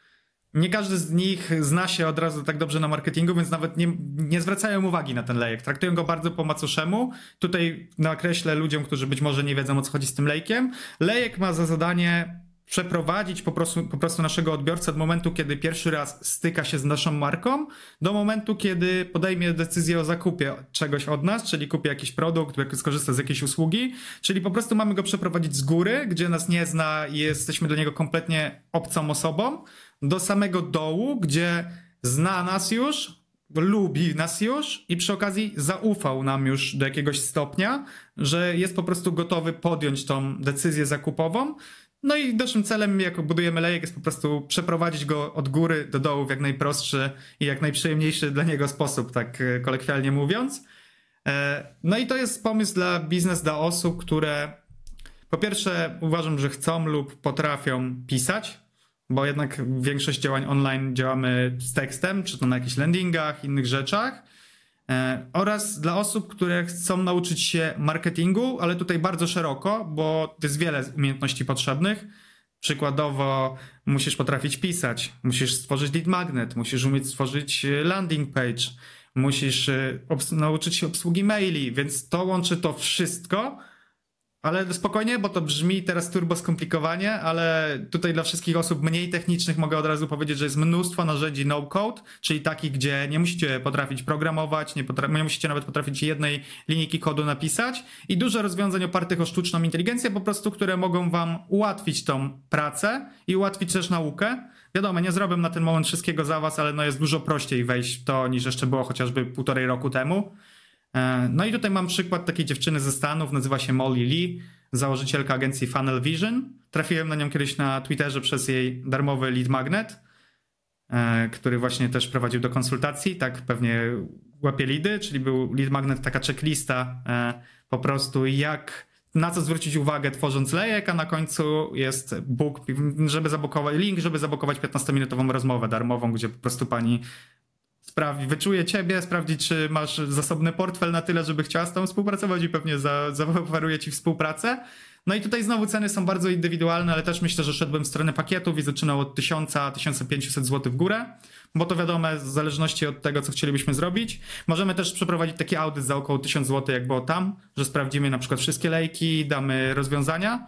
nie każdy z nich zna się od razu tak dobrze na marketingu, więc nawet nie, nie zwracają uwagi na ten lejek. Traktują go bardzo po macoszemu. Tutaj nakreślę ludziom, którzy być może nie wiedzą o co chodzi z tym lejkiem. Lejek ma za zadanie przeprowadzić po prostu, po prostu naszego odbiorcę od momentu, kiedy pierwszy raz styka się z naszą marką, do momentu, kiedy podejmie decyzję o zakupie czegoś od nas, czyli kupi jakiś produkt, skorzysta z jakiejś usługi, czyli po prostu mamy go przeprowadzić z góry, gdzie nas nie zna i jesteśmy dla niego kompletnie obcą osobą, do samego dołu, gdzie zna nas już, lubi nas już i przy okazji zaufał nam już do jakiegoś stopnia, że jest po prostu gotowy podjąć tą decyzję zakupową. No i naszym celem, jak budujemy lejek, jest po prostu przeprowadzić go od góry do dołu w jak najprostszy i jak najprzyjemniejszy dla niego sposób, tak e, kolekwialnie mówiąc. E, no i to jest pomysł dla biznes, dla osób, które po pierwsze uważam, że chcą lub potrafią pisać, bo jednak większość działań online działamy z tekstem, czy to na jakichś landingach, innych rzeczach. E, oraz dla osób, które chcą nauczyć się marketingu, ale tutaj bardzo szeroko, bo jest wiele umiejętności potrzebnych. Przykładowo musisz potrafić pisać, musisz stworzyć lead magnet, musisz umieć stworzyć e, landing page, musisz e, nauczyć się obsługi maili, więc to łączy to wszystko ale spokojnie, bo to brzmi teraz turbo skomplikowanie, ale tutaj dla wszystkich osób mniej technicznych mogę od razu powiedzieć, że jest mnóstwo narzędzi no-code, czyli takich, gdzie nie musicie potrafić programować, nie, potra- nie musicie nawet potrafić jednej linijki kodu napisać i dużo rozwiązań opartych o sztuczną inteligencję po prostu, które mogą wam ułatwić tą pracę i ułatwić też naukę. Wiadomo, nie zrobię na ten moment wszystkiego za was, ale no jest dużo prościej wejść w to niż jeszcze było chociażby półtorej roku temu. E, no i tutaj mam przykład takiej dziewczyny ze Stanów, nazywa się Molly Lee, założycielka agencji Funnel Vision. Trafiłem na nią kiedyś na Twitterze przez jej darmowy lead magnet, e, który właśnie też prowadził do konsultacji, tak pewnie łapie lidy, czyli był lead magnet, taka checklista e, po prostu jak na co zwrócić uwagę tworząc lejek, a na końcu jest book, żeby zabukować, link, żeby zabukować 15-minutową rozmowę darmową, gdzie po prostu pani sprawdzi, wyczuje ciebie, sprawdzi, czy masz zasobny portfel na tyle, żeby chciała z tobą współpracować i pewnie za, zaoferuje ci współpracę. No i tutaj znowu ceny są bardzo indywidualne, ale też myślę, że szedłbym w stronę pakietów i zaczynał od 1000-1500 zł w górę, bo to wiadomo, w zależności od tego, co chcielibyśmy zrobić. Możemy też przeprowadzić taki audyt za około 1000 zł, jak było tam, że sprawdzimy na przykład wszystkie lejki, damy rozwiązania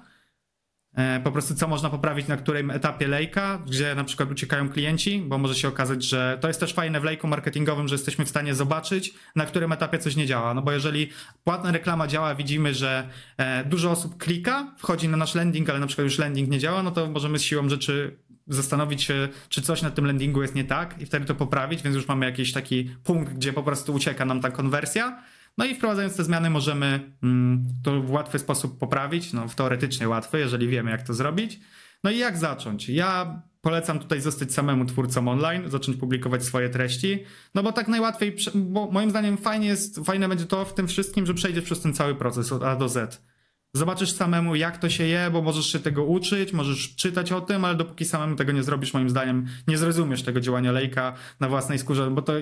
po prostu co można poprawić na którym etapie lejka, gdzie na przykład uciekają klienci, bo może się okazać, że to jest też fajne w lejku marketingowym, że jesteśmy w stanie zobaczyć, na którym etapie coś nie działa. No bo jeżeli płatna reklama działa, widzimy, że e, dużo osób klika, wchodzi na nasz landing, ale na przykład już landing nie działa, no to możemy z siłą rzeczy zastanowić się, czy coś na tym landingu jest nie tak i wtedy to poprawić, więc już mamy jakiś taki punkt, gdzie po prostu ucieka nam ta konwersja no i wprowadzając te zmiany możemy mm, to w łatwy sposób poprawić, no teoretycznie łatwy, jeżeli wiemy jak to zrobić. No i jak zacząć? Ja polecam tutaj zostać samemu twórcą online, zacząć publikować swoje treści, no bo tak najłatwiej, bo moim zdaniem fajnie jest, fajne będzie to w tym wszystkim, że przejdziesz przez ten cały proces od A do Z. Zobaczysz samemu, jak to się je, bo możesz się tego uczyć, możesz czytać o tym, ale dopóki samemu tego nie zrobisz, moim zdaniem, nie zrozumiesz tego działania lejka na własnej skórze, bo to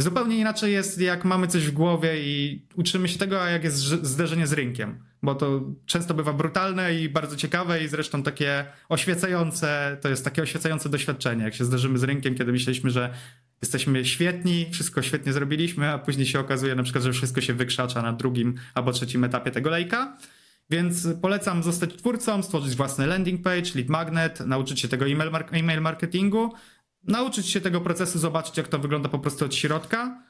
Zupełnie inaczej jest, jak mamy coś w głowie i uczymy się tego, a jak jest zderzenie z rynkiem. Bo to często bywa brutalne i bardzo ciekawe i zresztą takie oświecające, to jest takie oświecające doświadczenie, jak się zderzymy z rynkiem, kiedy myśleliśmy, że jesteśmy świetni, wszystko świetnie zrobiliśmy, a później się okazuje na przykład, że wszystko się wykrzacza na drugim albo trzecim etapie tego lejka. Więc polecam zostać twórcą, stworzyć własny landing page, lead magnet, nauczyć się tego email, email marketingu, nauczyć się tego procesu, zobaczyć jak to wygląda po prostu od środka.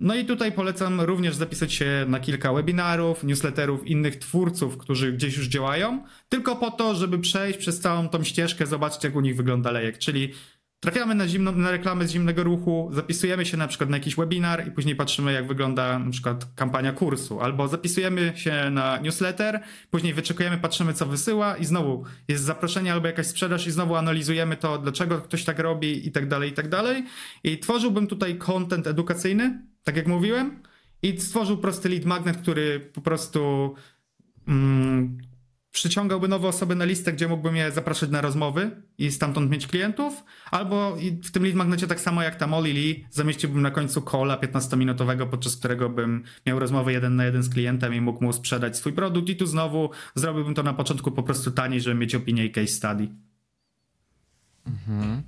No i tutaj polecam również zapisać się na kilka webinarów, newsletterów innych twórców, którzy gdzieś już działają, tylko po to, żeby przejść przez całą tą ścieżkę, zobaczyć jak u nich wygląda lejek, czyli Trafiamy na, zimno, na reklamę z zimnego ruchu, zapisujemy się na przykład na jakiś webinar i później patrzymy, jak wygląda na przykład kampania kursu, albo zapisujemy się na newsletter, później wyczekujemy, patrzymy, co wysyła i znowu jest zaproszenie albo jakaś sprzedaż i znowu analizujemy to, dlaczego ktoś tak robi i tak dalej, i tak dalej. I tworzyłbym tutaj content edukacyjny, tak jak mówiłem, i stworzył prosty lead magnet, który po prostu mm, przyciągałby nowe osoby na listę, gdzie mógłbym je zapraszać na rozmowy i stamtąd mieć klientów, albo w tym lead magnecie tak samo jak ta Molly Lee zamieściłbym na końcu calla 15-minutowego, podczas którego bym miał rozmowę jeden na jeden z klientem i mógł mu sprzedać swój produkt i tu znowu zrobiłbym to na początku po prostu taniej, żeby mieć opinię i case study. Mhm.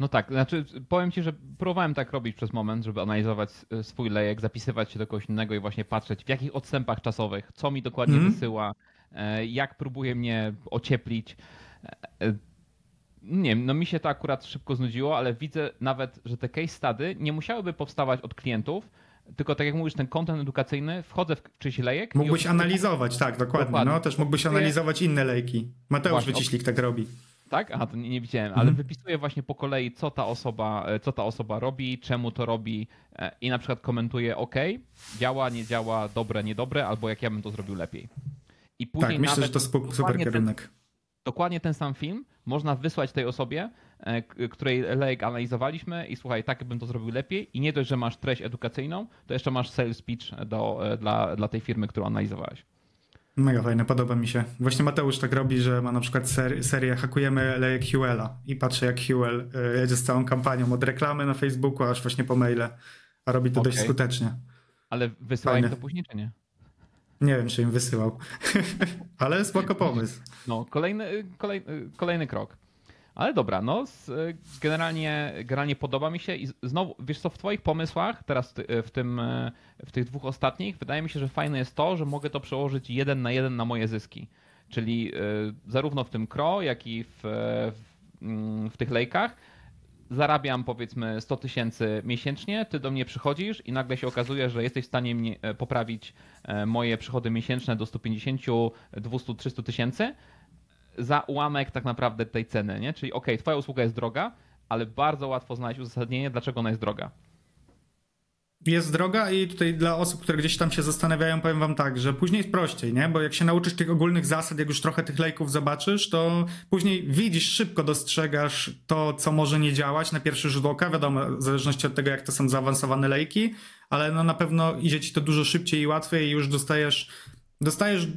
No tak, znaczy powiem ci, że próbowałem tak robić przez moment, żeby analizować swój lejek, zapisywać się do kogoś innego i właśnie patrzeć w jakich odstępach czasowych, co mi dokładnie mm. wysyła, jak próbuje mnie ocieplić. Nie wiem, no mi się to akurat szybko znudziło, ale widzę nawet, że te case study nie musiałyby powstawać od klientów, tylko tak jak mówisz, ten kontent edukacyjny, wchodzę w czyjś lejek. Mógłbyś analizować, tak, dokładnie. dokładnie. No, też mógłbyś analizować inne lejki. Mateusz właśnie, Wyciślik tak robi. Tak? Aha, to nie, nie widziałem, ale mhm. wypisuję właśnie po kolei, co ta, osoba, co ta osoba robi, czemu to robi e, i na przykład komentuję OK, działa, nie działa, dobre, niedobre, albo jak ja bym to zrobił lepiej. I później tak, myślę, że to super kierunek. Ten, dokładnie ten sam film można wysłać tej osobie, e, której lejek analizowaliśmy i słuchaj, tak bym to zrobił lepiej i nie dość, że masz treść edukacyjną, to jeszcze masz sales speech do, e, dla, dla tej firmy, którą analizowałeś. Mega fajne, podoba mi się. Właśnie Mateusz tak robi, że ma na przykład ser serię Hakujemy lejek Huela i patrzę jak Huel e, jedzie z całą kampanią od reklamy na Facebooku aż właśnie po maile, a robi to okay. dość skutecznie. Ale wysyła im to później czy nie? Nie wiem, czy im wysyłał, ale spoko pomysł. No, kolejny, kolejny, kolejny krok. Ale dobra, no generalnie, generalnie podoba mi się i znowu, wiesz co, w twoich pomysłach, teraz w, tym, w tych dwóch ostatnich, wydaje mi się, że fajne jest to, że mogę to przełożyć jeden na jeden na moje zyski. Czyli zarówno w tym KRO, jak i w, w, mm, w tych lejkach zarabiam powiedzmy 100 tysięcy miesięcznie, ty do mnie przychodzisz i nagle się okazuje, że jesteś w stanie e, poprawić e, moje przychody miesięczne do 150, 200, 300 tysięcy za ułamek tak naprawdę tej ceny, nie? Czyli ok, twoja usługa jest droga, ale bardzo łatwo znaleźć uzasadnienie, dlaczego ona jest droga jest droga i tutaj dla osób, które gdzieś tam się zastanawiają, powiem wam tak, że później jest prościej, nie? Bo jak się nauczysz tych ogólnych zasad, jak już trochę tych lejków zobaczysz, to później widzisz, szybko dostrzegasz to, co może nie działać na pierwszy rzut oka, wiadomo, w zależności od tego, jak to są zaawansowane lejki, ale no na pewno idzie ci to dużo szybciej i łatwiej i już dostajesz dostajesz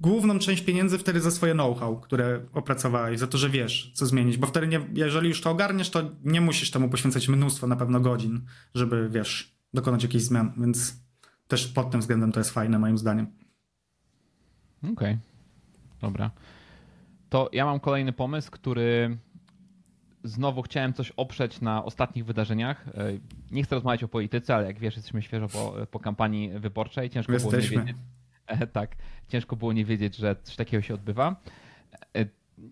główną część pieniędzy wtedy za swoje know-how, które opracowałeś, za to, że wiesz, co zmienić, bo wtedy nie, jeżeli już to ogarniesz, to nie musisz temu poświęcać mnóstwo na pewno godzin, żeby, wiesz, dokonać jakichś zmian, więc też pod tym względem to jest fajne moim zdaniem. Okej, okay. dobra. To ja mam kolejny pomysł, który znowu chciałem coś oprzeć na ostatnich wydarzeniach. E, nie chcę rozmawiać o polityce, ale jak wiesz, jesteśmy świeżo po, po kampanii wyborczej. Ciężko jesteśmy. było nie wiedzieć. E, tak, ciężko było nie wiedzieć, że coś takiego się odbywa. E,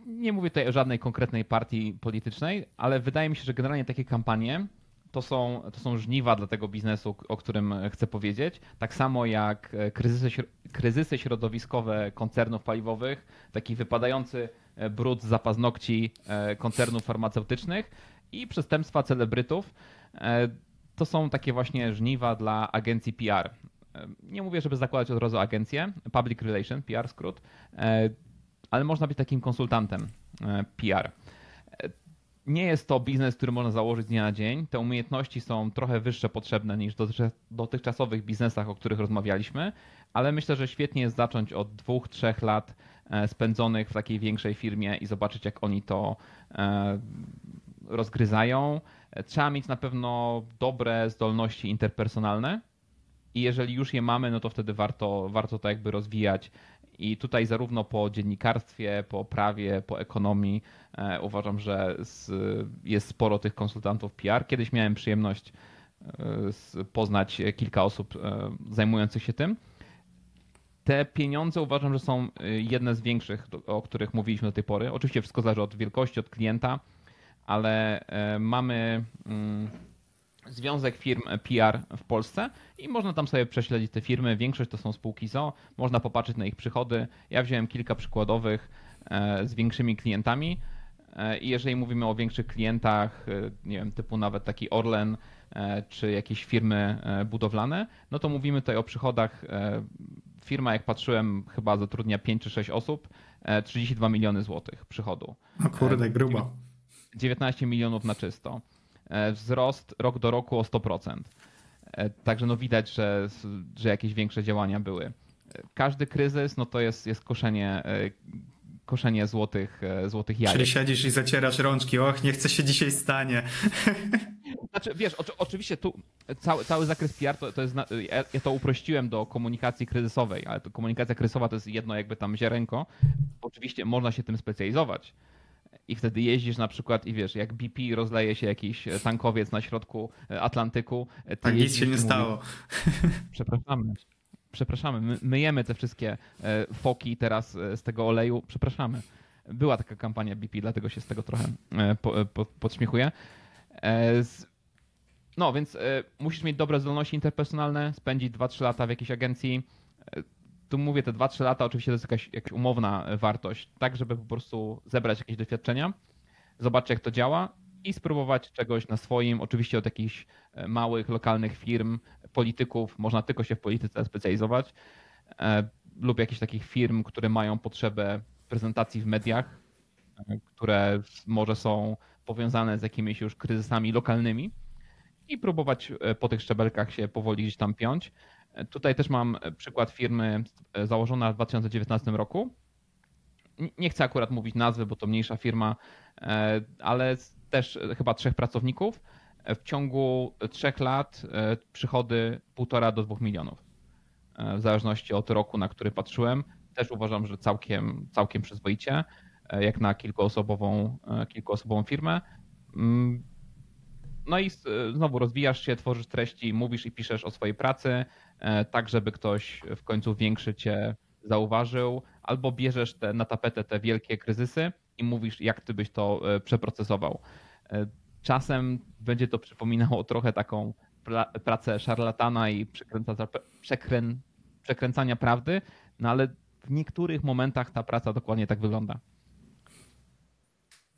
nie mówię tutaj o żadnej konkretnej partii politycznej, ale wydaje mi się, że generalnie takie kampanie to są, to są żniwa dla tego biznesu, o którym chcę powiedzieć. Tak samo jak e, kryzysy, kryzysy środowiskowe koncernów paliwowych, taki wypadający e, brud z paznokci e, koncernów farmaceutycznych i przestępstwa celebrytów. To są takie właśnie żniwa dla agencji PR. Nie mówię, żeby zakładać od razu agencję, Public Relation, PR skrót, ale można być takim konsultantem PR nie jest to biznes, który można założyć z dnia na dzień. Te umiejętności są trochę wyższe potrzebne niż w dotychczasowych biznesach, o których rozmawialiśmy, ale myślę, że świetnie jest zacząć od dwóch, trzech lat e, spędzonych w takiej większej firmie i zobaczyć, jak oni to e, rozgryzają. Trzeba mieć na pewno dobre zdolności interpersonalne. I jeżeli już je mamy, no to wtedy warto, warto to jakby rozwijać i tutaj zarówno po dziennikarstwie, po prawie, po ekonomii e, uważam, że jest sporo tych konsultantów PR. Kiedyś miałem przyjemność e, poznać kilka osób e, zajmujących się tym. Te pieniądze uważam, że są jedne z większych, o których mówiliśmy do tej pory. Oczywiście wszystko zależy od wielkości, od klienta, ale mamy mm, Związek Firm PR w Polsce i można tam sobie prześledzić te firmy. Większość to są spółki ZO, można popatrzeć na ich przychody. Ja wziąłem kilka przykładowych e, z większymi klientami. E, I jeżeli mówimy o większych klientach, e, nie wiem, typu nawet taki Orlen czy jakieś firmy budowlane, no to mówimy tutaj o przychodach. Firma, jak patrzyłem, chyba zatrudnia 5 czy 6 osób, 32 miliony złotych przychodu. O kurde, grubo. 19 milionów na czysto. E, wzrost rok do roku o 100%. E, także no widać, że, że jakieś większe działania były. E, każdy kryzys no to jest, jest koszenie, koszenie złotych, złotych jajek. Czyli siedzisz i zacierasz rączki, och, nie chcę się dzisiaj stanie. Znaczy, wiesz, oczy, oczywiście tu cały, cały zakres PR to, to jest, ja to uprościłem do komunikacji kryzysowej, ale to komunikacja kryzysowa to jest jedno jakby tam ziarenko. Oczywiście można się tym specjalizować i wtedy jeździsz na przykład i wiesz, jak BP rozleje się jakiś tankowiec na środku Atlantyku. tak nic się nie stało. Przepraszamy. Przepraszamy, my, myjemy te wszystkie foki teraz z tego oleju. Przepraszamy. Była taka kampania BP, dlatego się z tego trochę po, po, podśmiechuję. No, więc musisz mieć dobre zdolności interpersonalne, spędzić 2-3 lata w jakiejś agencji, tu mówię te 2-3 lata, oczywiście to jest jakaś, jakaś umowna wartość, tak żeby po prostu zebrać jakieś doświadczenia, zobaczyć jak to działa i spróbować czegoś na swoim, oczywiście od jakichś e, małych, lokalnych firm, polityków, można tylko się w polityce specjalizować, e, lub jakichś takich firm, które mają potrzebę prezentacji w mediach, e, które może są powiązane z jakimiś już kryzysami lokalnymi i próbować po tych szczebelkach się powoli gdzieś tam piąć. Tutaj też mam przykład firmy e, założona w 2019 roku. Nie chcę akurat mówić nazwy, bo to mniejsza firma, e, ale też chyba trzech pracowników. E, w ciągu trzech lat przychody 1,5 do 2 milionów. W zależności od roku, na który patrzyłem. Też uważam, że całkiem, całkiem przyzwoicie, jak na kilkuosobową, kilkuosobową firmę. Mm, no i znowu rozwijasz się, tworzysz treści, mówisz i piszesz o swojej pracy, E, tak żeby ktoś w końcu większy cię zauważył, albo bierzesz te, na tapetę te wielkie kryzysy i mówisz, jak ty byś to e, przeprocesował. E, czasem będzie to przypominało trochę taką pracę szarlatana i przekrę, przekręcania prawdy, no ale w niektórych momentach ta praca dokładnie tak wygląda.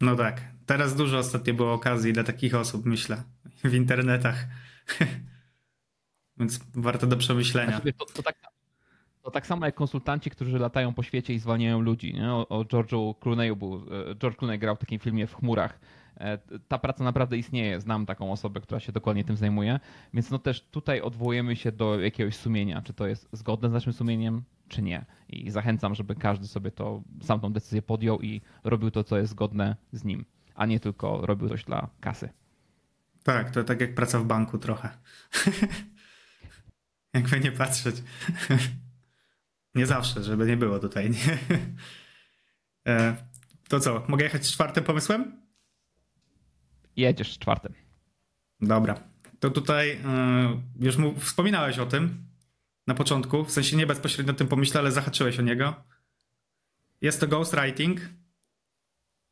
No tak. Teraz dużo ostatnio było okazji dla takich osób, myślę, w internetach. Więc warto do przemyślenia. To, to, tak, to tak samo jak konsultanci, którzy latają po świecie i zwalniają ludzi. Nie? O, o George'u Clooney'u był, e, George Clooney grał w takim filmie w chmurach. E, ta praca naprawdę istnieje. Znam taką osobę, która się dokładnie tym zajmuje. Więc no też tutaj odwołujemy się do jakiegoś sumienia, czy to jest zgodne z naszym sumieniem, czy nie. I zachęcam, żeby każdy sobie to sam tą decyzję podjął i robił to, co jest zgodne z nim, a nie tylko robił coś dla kasy. Tak, to tak jak praca w banku trochę. Jakby nie patrzeć. nie zawsze, żeby nie było tutaj. Nie? E, to co, mogę jechać z czwartym pomysłem? Jedziesz z czwartym. Dobra. To tutaj e, już mu, wspominałeś o tym na początku, w sensie nie bezpośrednio o tym pomyśle, ale zahaczyłeś o niego. Jest to ghostwriting,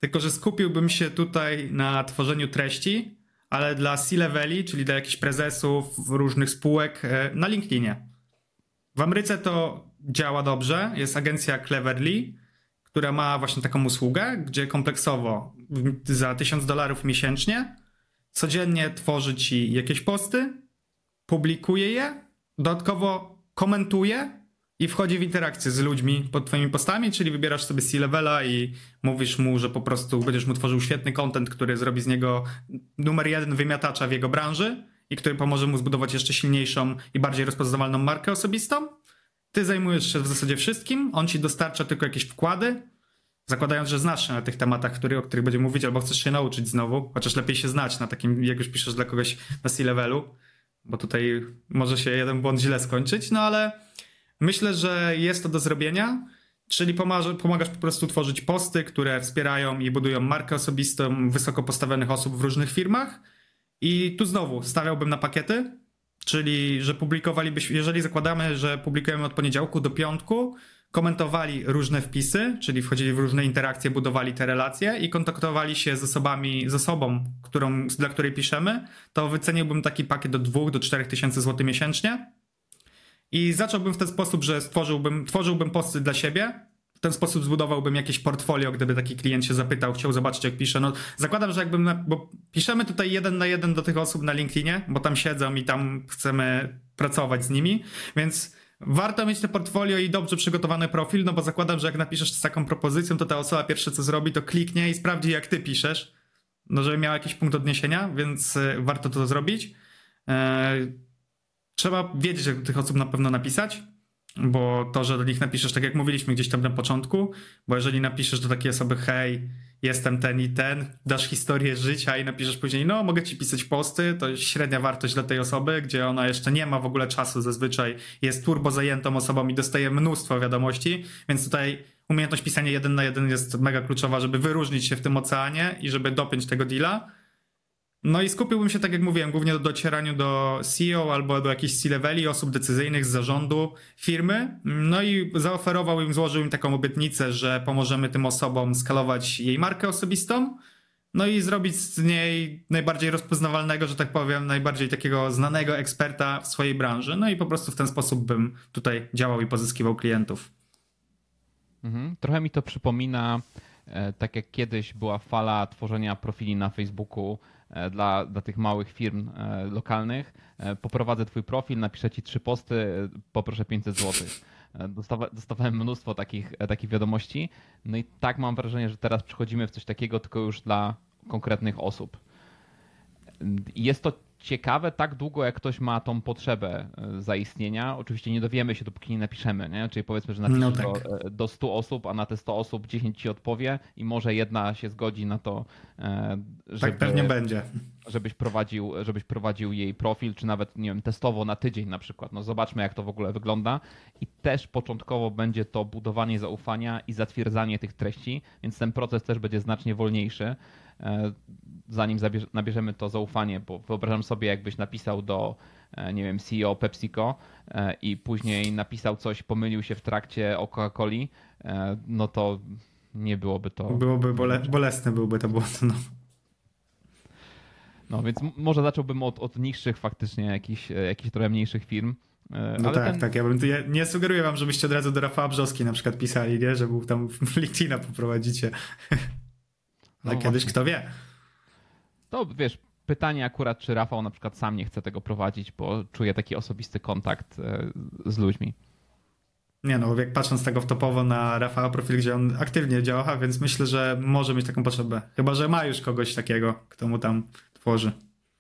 tylko że skupiłbym się tutaj na tworzeniu treści, ale dla C-leveli, czyli dla jakichś prezesów różnych spółek e, na LinkedInie. W Ameryce to działa dobrze. Jest agencja Cleverly, która ma właśnie taką usługę, gdzie kompleksowo za 1000 dolarów miesięcznie codziennie tworzy ci jakieś posty, publikuje je, dodatkowo komentuje i wchodzi w interakcję z ludźmi pod twoimi postami, czyli wybierasz sobie C-levela i mówisz mu, że po prostu będziesz mu tworzył świetny content, który zrobi z niego numer jeden wymiatacza w jego branży i który pomoże mu zbudować jeszcze silniejszą i bardziej rozpoznawalną markę osobistą. Ty zajmujesz się w zasadzie wszystkim, on ci dostarcza tylko jakieś wkłady, zakładając, że znasz się na tych tematach, który, o których będzie mówić, albo chcesz się nauczyć znowu, chociaż lepiej się znać na takim, jak już piszesz dla kogoś na C-levelu, bo tutaj może się jeden błąd źle skończyć, no ale Myślę, że jest to do zrobienia, czyli pomagasz, pomagasz po prostu tworzyć posty, które wspierają i budują markę osobistą wysoko postawionych osób w różnych firmach. I tu znowu stawiałbym na pakiety, czyli że publikowalibyśmy, jeżeli zakładamy, że publikujemy od poniedziałku do piątku, komentowali różne wpisy, czyli wchodzili w różne interakcje, budowali te relacje i kontaktowali się z osobami, z osobą, którą, dla której piszemy, to wyceniłbym taki pakiet do 2 do 4 tysięcy złotych miesięcznie i zacząłbym w ten sposób, że stworzyłbym, tworzyłbym posty dla siebie, w ten sposób zbudowałbym jakieś portfolio, gdyby taki klient się zapytał, chciał zobaczyć, jak piszę. No, zakładam, że jakbym, na, bo piszemy tutaj jeden na jeden do tych osób na LinkedInie, bo tam siedzą i tam chcemy pracować z nimi, więc warto mieć te portfolio i dobrze przygotowany profil, no bo zakładam, że jak napiszesz z taką propozycją, to ta osoba pierwsze co zrobi, to kliknie i sprawdzi, jak ty piszesz, no żeby miał jakiś punkt odniesienia, więc y, warto to zrobić. E, trzeba wiedzieć, jak do tych osób na pewno napisać, bo to, że do nich napiszesz, tak jak mówiliśmy gdzieś tam na początku, bo jeżeli napiszesz do takiej osoby, hej, jestem ten i ten, dasz historię życia i napiszesz później, no mogę ci pisać posty, to średnia wartość dla tej osoby, gdzie ona jeszcze nie ma w ogóle czasu zazwyczaj, jest turbo zajętą osobą i dostaje mnóstwo wiadomości, więc tutaj umiejętność pisania jeden na jeden jest mega kluczowa, żeby wyróżnić się w tym oceanie i żeby dopiąć tego deala. No i skupiłbym się, tak jak mówiłem, głównie do docieraniu do CEO albo do jakichś C-leveli, osób decyzyjnych z zarządu firmy. No i zaoferował im, złożył im taką obietnicę, że pomożemy tym osobom skalować jej markę osobistą. No i zrobić z niej najbardziej rozpoznawalnego, że tak powiem, najbardziej takiego znanego eksperta w swojej branży. No i po prostu w ten sposób bym tutaj działał i pozyskiwał klientów. Mhm. Trochę mi to przypomina, e, tak jak kiedyś była fala tworzenia profili na Facebooku dla, dla tych małych firm e, lokalnych. Poprowadzę twój profil, napiszę ci trzy posty, poproszę 500 zł. Dostawa, dostawałem mnóstwo takich, takich wiadomości. No i tak mam wrażenie, że teraz przechodzimy w coś takiego, tylko już dla konkretnych osób. Jest to ciekawe tak długo, jak ktoś ma tą potrzebę e, zaistnienia. Oczywiście nie dowiemy się, dopóki nie napiszemy, nie? czyli powiedzmy, że napiszemy no tak. do, e, do 100 osób, a na te 100 osób 10 ci odpowie i może jedna się zgodzi na to, e, żeby, tak pewnie będzie. Żebyś prowadził, żebyś prowadził jej profil, czy nawet, nie wiem, testowo na tydzień na przykład. No zobaczmy, jak to w ogóle wygląda. I też początkowo będzie to budowanie zaufania i zatwierdzanie tych treści, więc ten proces też będzie znacznie wolniejszy. E, zanim nabierzemy to zaufanie, bo wyobrażam sobie, jakbyś napisał do, e, nie wiem, CEO PepsiCo e, i później napisał coś, pomylił się w trakcie o Coca-Coli, no to nie byłoby to. Byłoby bole, bolesne, byłby to błąd. No. no więc może zacząłbym od, od niższych faktycznie, jakichś, jakichś trochę mniejszych firm. No tak, ten... tak. Ja, bym, ja nie sugeruję wam, żebyście od razu do Rafała Brzoski na przykład pisali, nie? że był tam w LinkedIna poprowadzicie. Ale no kiedyś właśnie. kto wie. To wiesz, pytanie akurat, czy Rafał na przykład sam nie chce tego prowadzić, bo czuje taki osobisty kontakt e, z ludźmi. Nie no, jak patrząc tego topowo na Rafała profil, gdzie on aktywnie działa, więc myślę, że może mieć taką potrzebę. Chyba, że ma już kogoś takiego, kto mu tam tworzy.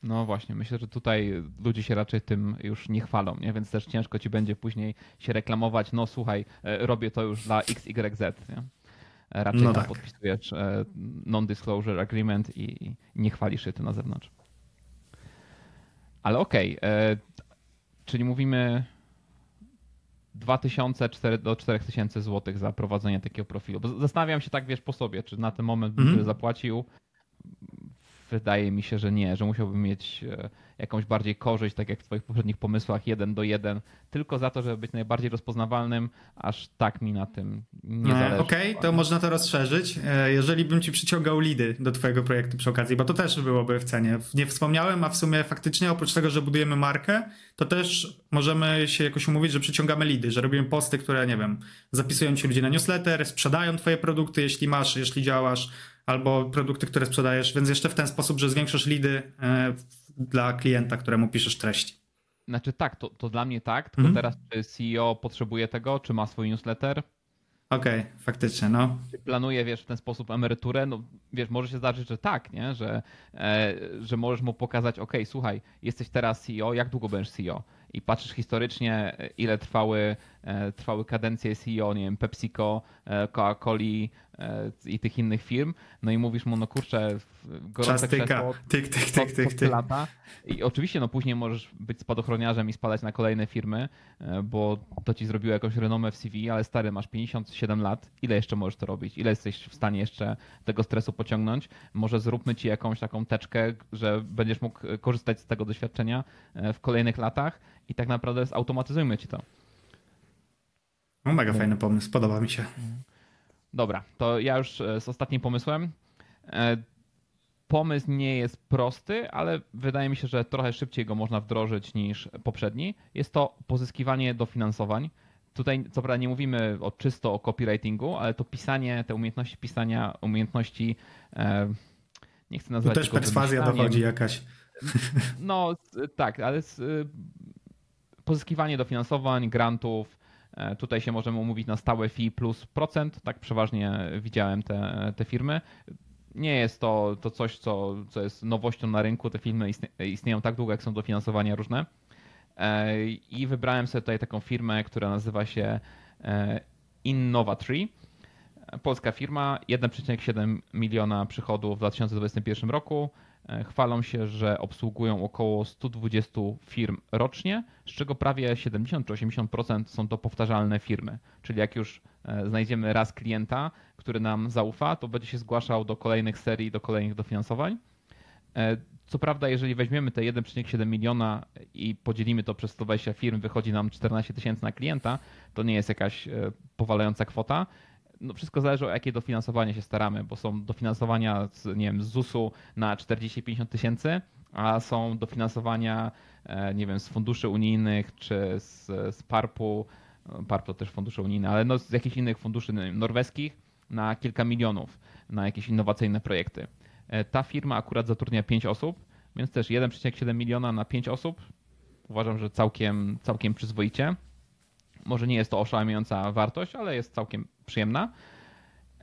No właśnie, myślę, że tutaj ludzie się raczej tym już nie chwalą, nie? więc też ciężko ci będzie później się reklamować, no słuchaj, e, robię to już dla XYZ. Nie? Raczej no tak. podpisujesz e, non-disclosure agreement i nie chwalisz się tym na zewnątrz. Ale okej, okay, e, czyli mówimy 2000 do 4000 zł za prowadzenie takiego profilu. Bo zastanawiam się tak, wiesz, po sobie, czy na ten moment bym mm -hmm. zapłacił. Wydaje mi się, że nie, że musiałbym mieć e, jakąś bardziej korzyść, tak jak w Twoich poprzednich pomysłach, jeden do jeden, tylko za to, żeby być najbardziej rozpoznawalnym, aż tak mi na tym nie zależy. Okej, okay, to można to rozszerzyć. E, jeżeli bym Ci przyciągał lidy do Twojego projektu przy okazji, bo to też byłoby w cenie. Nie wspomniałem, a w sumie faktycznie oprócz tego, że budujemy markę, to też możemy się jakoś umówić, że przyciągamy lidy, że robimy posty, które, nie wiem, zapisują Ci ludzie na newsletter, sprzedają Twoje produkty, jeśli masz, jeśli działasz, albo produkty, które sprzedajesz, więc jeszcze w ten sposób, że zwiększasz lidy e, dla klienta, któremu piszesz treści. Znaczy tak, to, to dla mnie tak, tylko mhm. teraz czy CEO potrzebuje tego, czy ma swój newsletter? Okej, okay, faktycznie, no. Czy planuje, wiesz, w ten sposób emeryturę? No, wiesz, może się zdarzyć, że tak, nie? Że, e, że możesz mu pokazać, ok, słuchaj, jesteś teraz CEO, jak długo będziesz CEO? I patrzysz historycznie, ile trwały, e, trwały kadencje CEO, nie wiem, PepsiCo, e, Coca-Coli, i tych innych firm, no i mówisz mu, no kurczę, gorące Czas tyka. tyk, tyk, tyk, tyk, tyk. lata. I oczywiście, no później możesz być spadochroniarzem i spadać na kolejne firmy, e, bo to ci zrobiło jakąś renomę w CV, ale stary, masz 57 lat, ile jeszcze możesz to robić? Ile jesteś w stanie jeszcze tego stresu pociągnąć? Może zróbmy ci jakąś taką teczkę, że będziesz mógł korzystać z tego doświadczenia e, w kolejnych latach i tak naprawdę zautomatyzujmy ci to. No mega fajny pomysł, podoba mi się. Mhm. Dobra, to ja już e, z ostatnim pomysłem. E, pomysł nie jest prosty, ale wydaje mi się, że trochę szybciej go można wdrożyć niż poprzedni. Jest to pozyskiwanie dofinansowań. Tutaj co prawda nie mówimy o czysto o copywritingu, ale to pisanie, te umiejętności pisania, umiejętności e, nie chcę nazwać Tu też perswazja dochodzi jakaś. No tak, ale pozyskiwanie dofinansowań, grantów, tutaj się możemy umówić na stałe fee plus procent, tak przeważnie widziałem te, te firmy. Nie jest to, to coś, co, co jest nowością na rynku. Te filmy istnieją tak długo, jak są dofinansowania różne. E, I wybrałem sobie tutaj taką firmę, która nazywa się e, Innovatree. Polska firma, 1,7 miliona przychodów w 2021 roku. Chwalą się, że obsługują około 120 firm rocznie, z czego prawie 70 czy 80% są to powtarzalne firmy. Czyli jak już znajdziemy raz klienta, który nam zaufa, to będzie się zgłaszał do kolejnych serii, do kolejnych dofinansowań. Co prawda, jeżeli weźmiemy te 1,7 miliona i podzielimy to przez 120 firm, wychodzi nam 14 tysięcy na klienta, to nie jest jakaś e, powalająca kwota. No wszystko zależy o jakie dofinansowanie się staramy, bo są dofinansowania z, nie wiem, z ZUS-u na 40-50 tysięcy, a są dofinansowania, e, nie wiem, z funduszy unijnych czy z, z PARP-u, PARP to też fundusze unijne, ale no z jakichś innych funduszy norweskich na kilka milionów na jakieś innowacyjne projekty. E, ta firma akurat zatrudnia 5 osób, więc też 1,7 miliona na 5 osób. Uważam, że całkiem, całkiem przyzwoicie. Może nie jest to oszałamiająca wartość, ale jest całkiem przyjemna.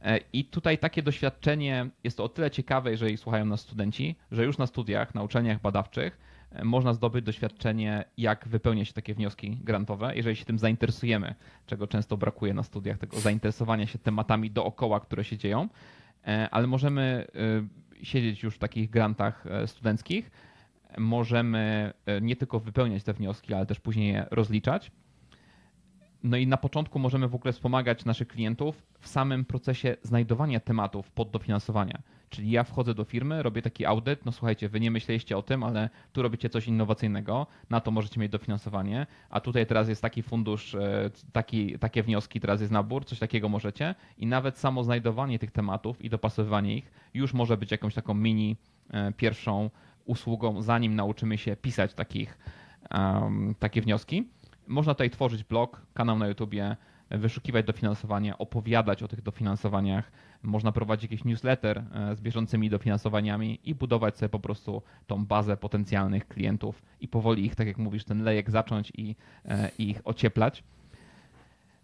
E, I tutaj takie doświadczenie jest to o tyle ciekawe, jeżeli słuchają nas studenci, że już na studiach, na uczelniach badawczych e, można zdobyć doświadczenie, jak wypełniać takie wnioski grantowe, jeżeli się tym zainteresujemy, czego często brakuje na studiach, tego zainteresowania się tematami dookoła, które się dzieją, ale możemy siedzieć już w takich grantach e, studenckich, możemy e, nie tylko wypełniać te wnioski, ale też później je rozliczać. No i na początku możemy w ogóle wspomagać naszych klientów w samym procesie znajdowania tematów pod dofinansowania. Czyli ja wchodzę do firmy, robię taki audyt, no słuchajcie, wy nie myśleliście o tym, ale tu robicie coś innowacyjnego, na to możecie mieć dofinansowanie, a tutaj teraz jest taki fundusz, e, taki, takie wnioski, teraz jest nabór, coś takiego możecie i nawet samo znajdowanie tych tematów i dopasowywanie ich już może być jakąś taką mini e, pierwszą usługą, zanim nauczymy się pisać takich, um, takie wnioski. Można tutaj tworzyć blog, kanał na YouTubie, wyszukiwać dofinansowania, opowiadać o tych dofinansowaniach. Można prowadzić jakiś newsletter e, z bieżącymi dofinansowaniami i budować sobie po prostu tą bazę potencjalnych klientów i powoli ich, tak jak mówisz, ten lejek zacząć i, e, i ich ocieplać.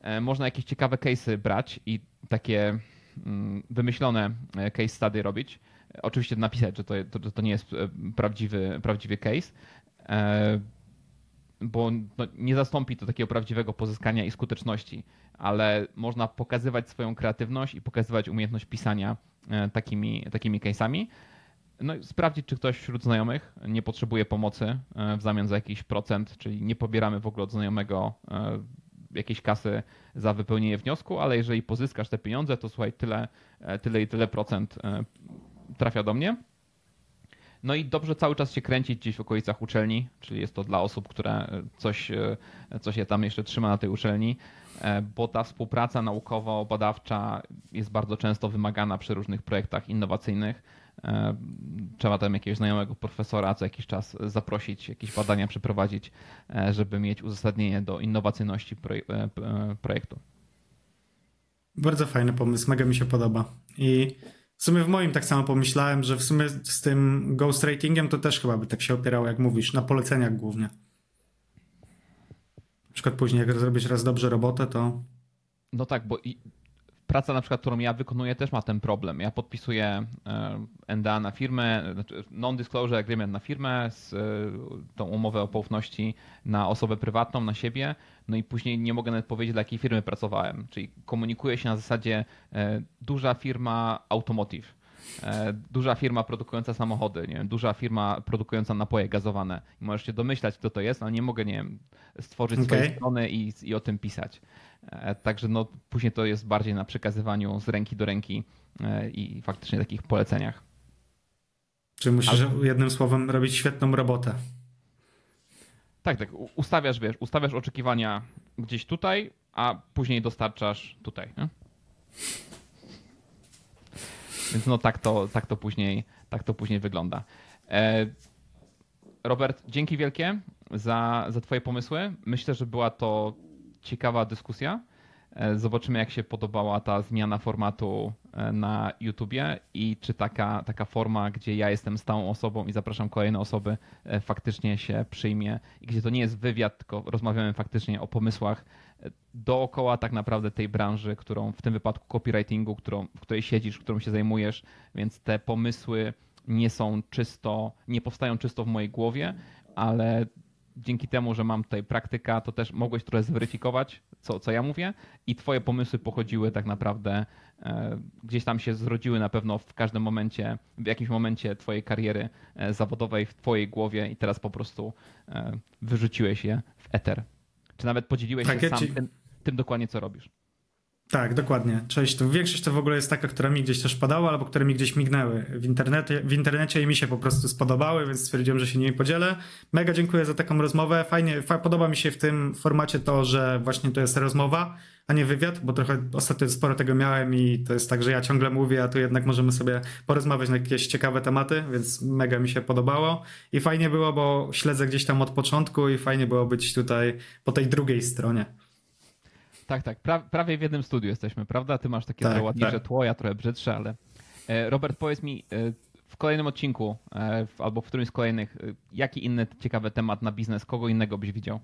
E, można jakieś ciekawe case'y brać i takie mm, wymyślone case study robić. Oczywiście napisać, że to, to, to nie jest prawdziwy, prawdziwy case bo no, nie zastąpi to takiego prawdziwego pozyskania i skuteczności, ale można pokazywać swoją kreatywność i pokazywać umiejętność pisania e, takimi, takimi case'ami. No i sprawdzić, czy ktoś wśród znajomych nie potrzebuje pomocy e, w zamian za jakiś procent, czyli nie pobieramy w ogóle od znajomego e, jakiejś kasy za wypełnienie wniosku, ale jeżeli pozyskasz te pieniądze, to słuchaj, tyle, tyle i tyle procent trafia do mnie. No i dobrze cały czas się kręcić gdzieś w okolicach uczelni, czyli jest to dla osób, które coś, coś je tam jeszcze trzyma na tej uczelni, e, bo ta współpraca naukowo-badawcza jest bardzo często wymagana przy różnych projektach innowacyjnych. E, trzeba tam jakiegoś znajomego profesora co jakiś czas zaprosić, jakieś badania przeprowadzić, e, żeby mieć uzasadnienie do innowacyjności projektu. Bardzo fajny pomysł, mega mi się podoba. I w sumie w moim tak samo pomyślałem, że w sumie z tym ghost ratingiem to też chyba by tak się opierało, jak mówisz, na poleceniach głównie. Na przykład później, jak zrobić raz dobrze robotę, to. No tak, bo praca na przykład, którą ja wykonuję, też ma ten problem. Ja podpisuję e, NDA na firmę, znaczy non-disclosure agreement na firmę, z e, tą umowę o poufności na osobę prywatną, na siebie, no i później nie mogę nawet powiedzieć, dla jakiej firmy pracowałem. Czyli komunikuję się na zasadzie e, duża firma automotive, duża firma produkująca samochody, nie wiem, duża firma produkująca napoje gazowane. I możesz się domyślać, kto to jest, ale nie mogę, nie wiem, stworzyć okay. swojej strony i, i o tym pisać. E, także no, później to jest bardziej na przekazywaniu z ręki do ręki e, i faktycznie takich poleceniach. Czy musisz Ale... jednym słowem robić świetną robotę? Tak, tak. Ustawiasz, wiesz, ustawiasz oczekiwania gdzieś tutaj, a później dostarczasz tutaj. Nie? Więc no tak to, tak to później, tak to później wygląda. E, Robert, dzięki wielkie za, za Twoje pomysły. Myślę, że była to ciekawa dyskusja. E, zobaczymy, jak się podobała ta zmiana formatu e, na YouTubie i czy taka, taka forma, gdzie ja jestem stałą osobą i zapraszam kolejne osoby, faktycznie się przyjmie i gdzie to nie jest wywiad, tylko rozmawiamy faktycznie o pomysłach dookoła tak naprawdę tej branży, którą w tym wypadku copywritingu, którą, w której siedzisz, którą się zajmujesz, więc te pomysły nie są czysto, nie powstają czysto w mojej głowie, ale dzięki temu, że mam tutaj praktyka, to też mogłeś trochę zweryfikować, co, co ja mówię i twoje pomysły pochodziły tak naprawdę, e, gdzieś tam się zrodziły na pewno w każdym momencie, w jakimś momencie twojej kariery e, zawodowej w twojej głowie i teraz po prostu e, wyrzuciłeś je w eter. Czy nawet podzieliłeś tak, się ja sam ci... tym, tym dokładnie, co robisz. Tak, dokładnie. Cześć. To większość to w ogóle jest taka, która mi gdzieś też padała, albo które mi gdzieś mignęły w internecie, w internecie i mi się po prostu spodobały, więc stwierdziłem, że się nimi podzielę. Mega dziękuję za taką rozmowę. Fajnie, fa podoba mi się w tym formacie to, że właśnie to jest rozmowa, a nie wywiad, bo trochę ostatnio sporo tego miałem i to jest tak, że ja ciągle mówię, a tu jednak możemy sobie porozmawiać na jakieś ciekawe tematy, więc mega mi się podobało. I fajnie było, bo śledzę gdzieś tam od początku i fajnie było być tutaj po tej drugiej stronie. Tak, tak. Pra, prawie w jednym studiu jesteśmy, prawda? Ty masz takie tak, ładniejsze tak. tło, ja trochę brzydsze, ale. E, Robert, powiedz mi e, w kolejnym odcinku e, albo w którymś z kolejnych, jaki inny ciekawy temat na biznes, kogo innego byś widział?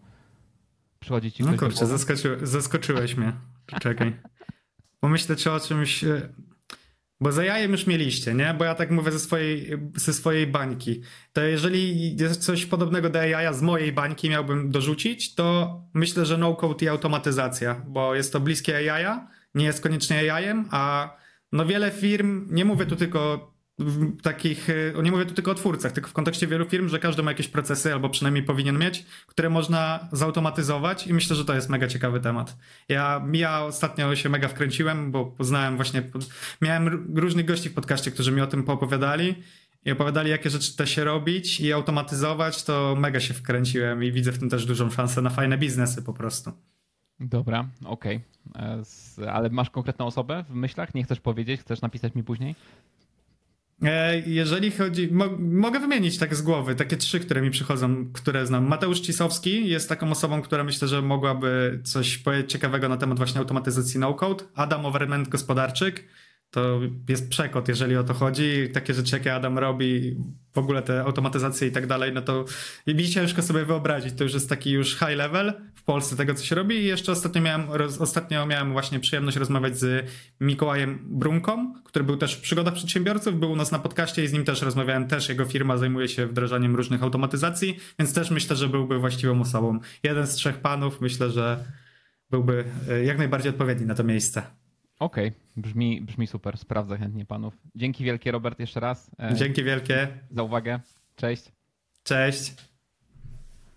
Przychodzi ci No kurczę, zaskoczy, zaskoczyłeś mnie. Czekaj. Pomyślę, czy o czymś. Bo za jajem już mieliście, nie? Bo ja tak mówię ze swojej, ze swojej bańki. To jeżeli coś podobnego do AI z mojej bańki miałbym dorzucić, to myślę, że no-code i automatyzacja, bo jest to bliskie AI, nie jest koniecznie AI-em, a no wiele firm, nie mówię tu tylko takich, e, nie mówię tu tylko o twórcach, tylko w kontekście wielu firm, że każdy ma jakieś procesy, albo przynajmniej powinien mieć, które można zautomatyzować i myślę, że to jest mega ciekawy temat. Ja, ja ostatnio się mega wkręciłem, bo poznałem właśnie, miałem różnych gości w podcaście, którzy mi o tym poopowiadali i opowiadali, jakie rzeczy da się robić i automatyzować, to mega się wkręciłem i widzę w tym też dużą szansę na fajne biznesy po prostu. Dobra, okej. Okay. E, ale masz konkretną osobę w myślach? Nie chcesz powiedzieć? Chcesz napisać mi później? E, jeżeli chodzi, mo, mogę wymienić tak z głowy, takie trzy, które mi przychodzą, które znam. Mateusz Cisowski jest taką osobą, która myślę, że mogłaby coś powiedzieć ciekawego na temat właśnie automatyzacji no-code. Adam Overman Gospodarczyk, to jest przekot, jeżeli o to chodzi. Takie rzeczy, jakie Adam robi, w ogóle te automatyzacje i tak dalej, no to mi ciężko sobie wyobrazić. To już jest taki już high level Polsce tego, co się robi. I jeszcze ostatnio miałem, roz, ostatnio miałem właśnie przyjemność rozmawiać z Mikołajem Brunką, który był też w przygodach przedsiębiorców, był u nas na podcaście i z nim też rozmawiałem. Też jego firma zajmuje się wdrażaniem różnych automatyzacji, więc też myślę, że byłby właściwą osobą. Jeden z trzech panów myślę, że byłby e, jak najbardziej odpowiedni na to miejsce. Okej, okay. brzmi, brzmi super. Sprawdzę chętnie panów. Dzięki wielkie, Robert, jeszcze raz. E, Dzięki wielkie. Za uwagę. Cześć. Cześć.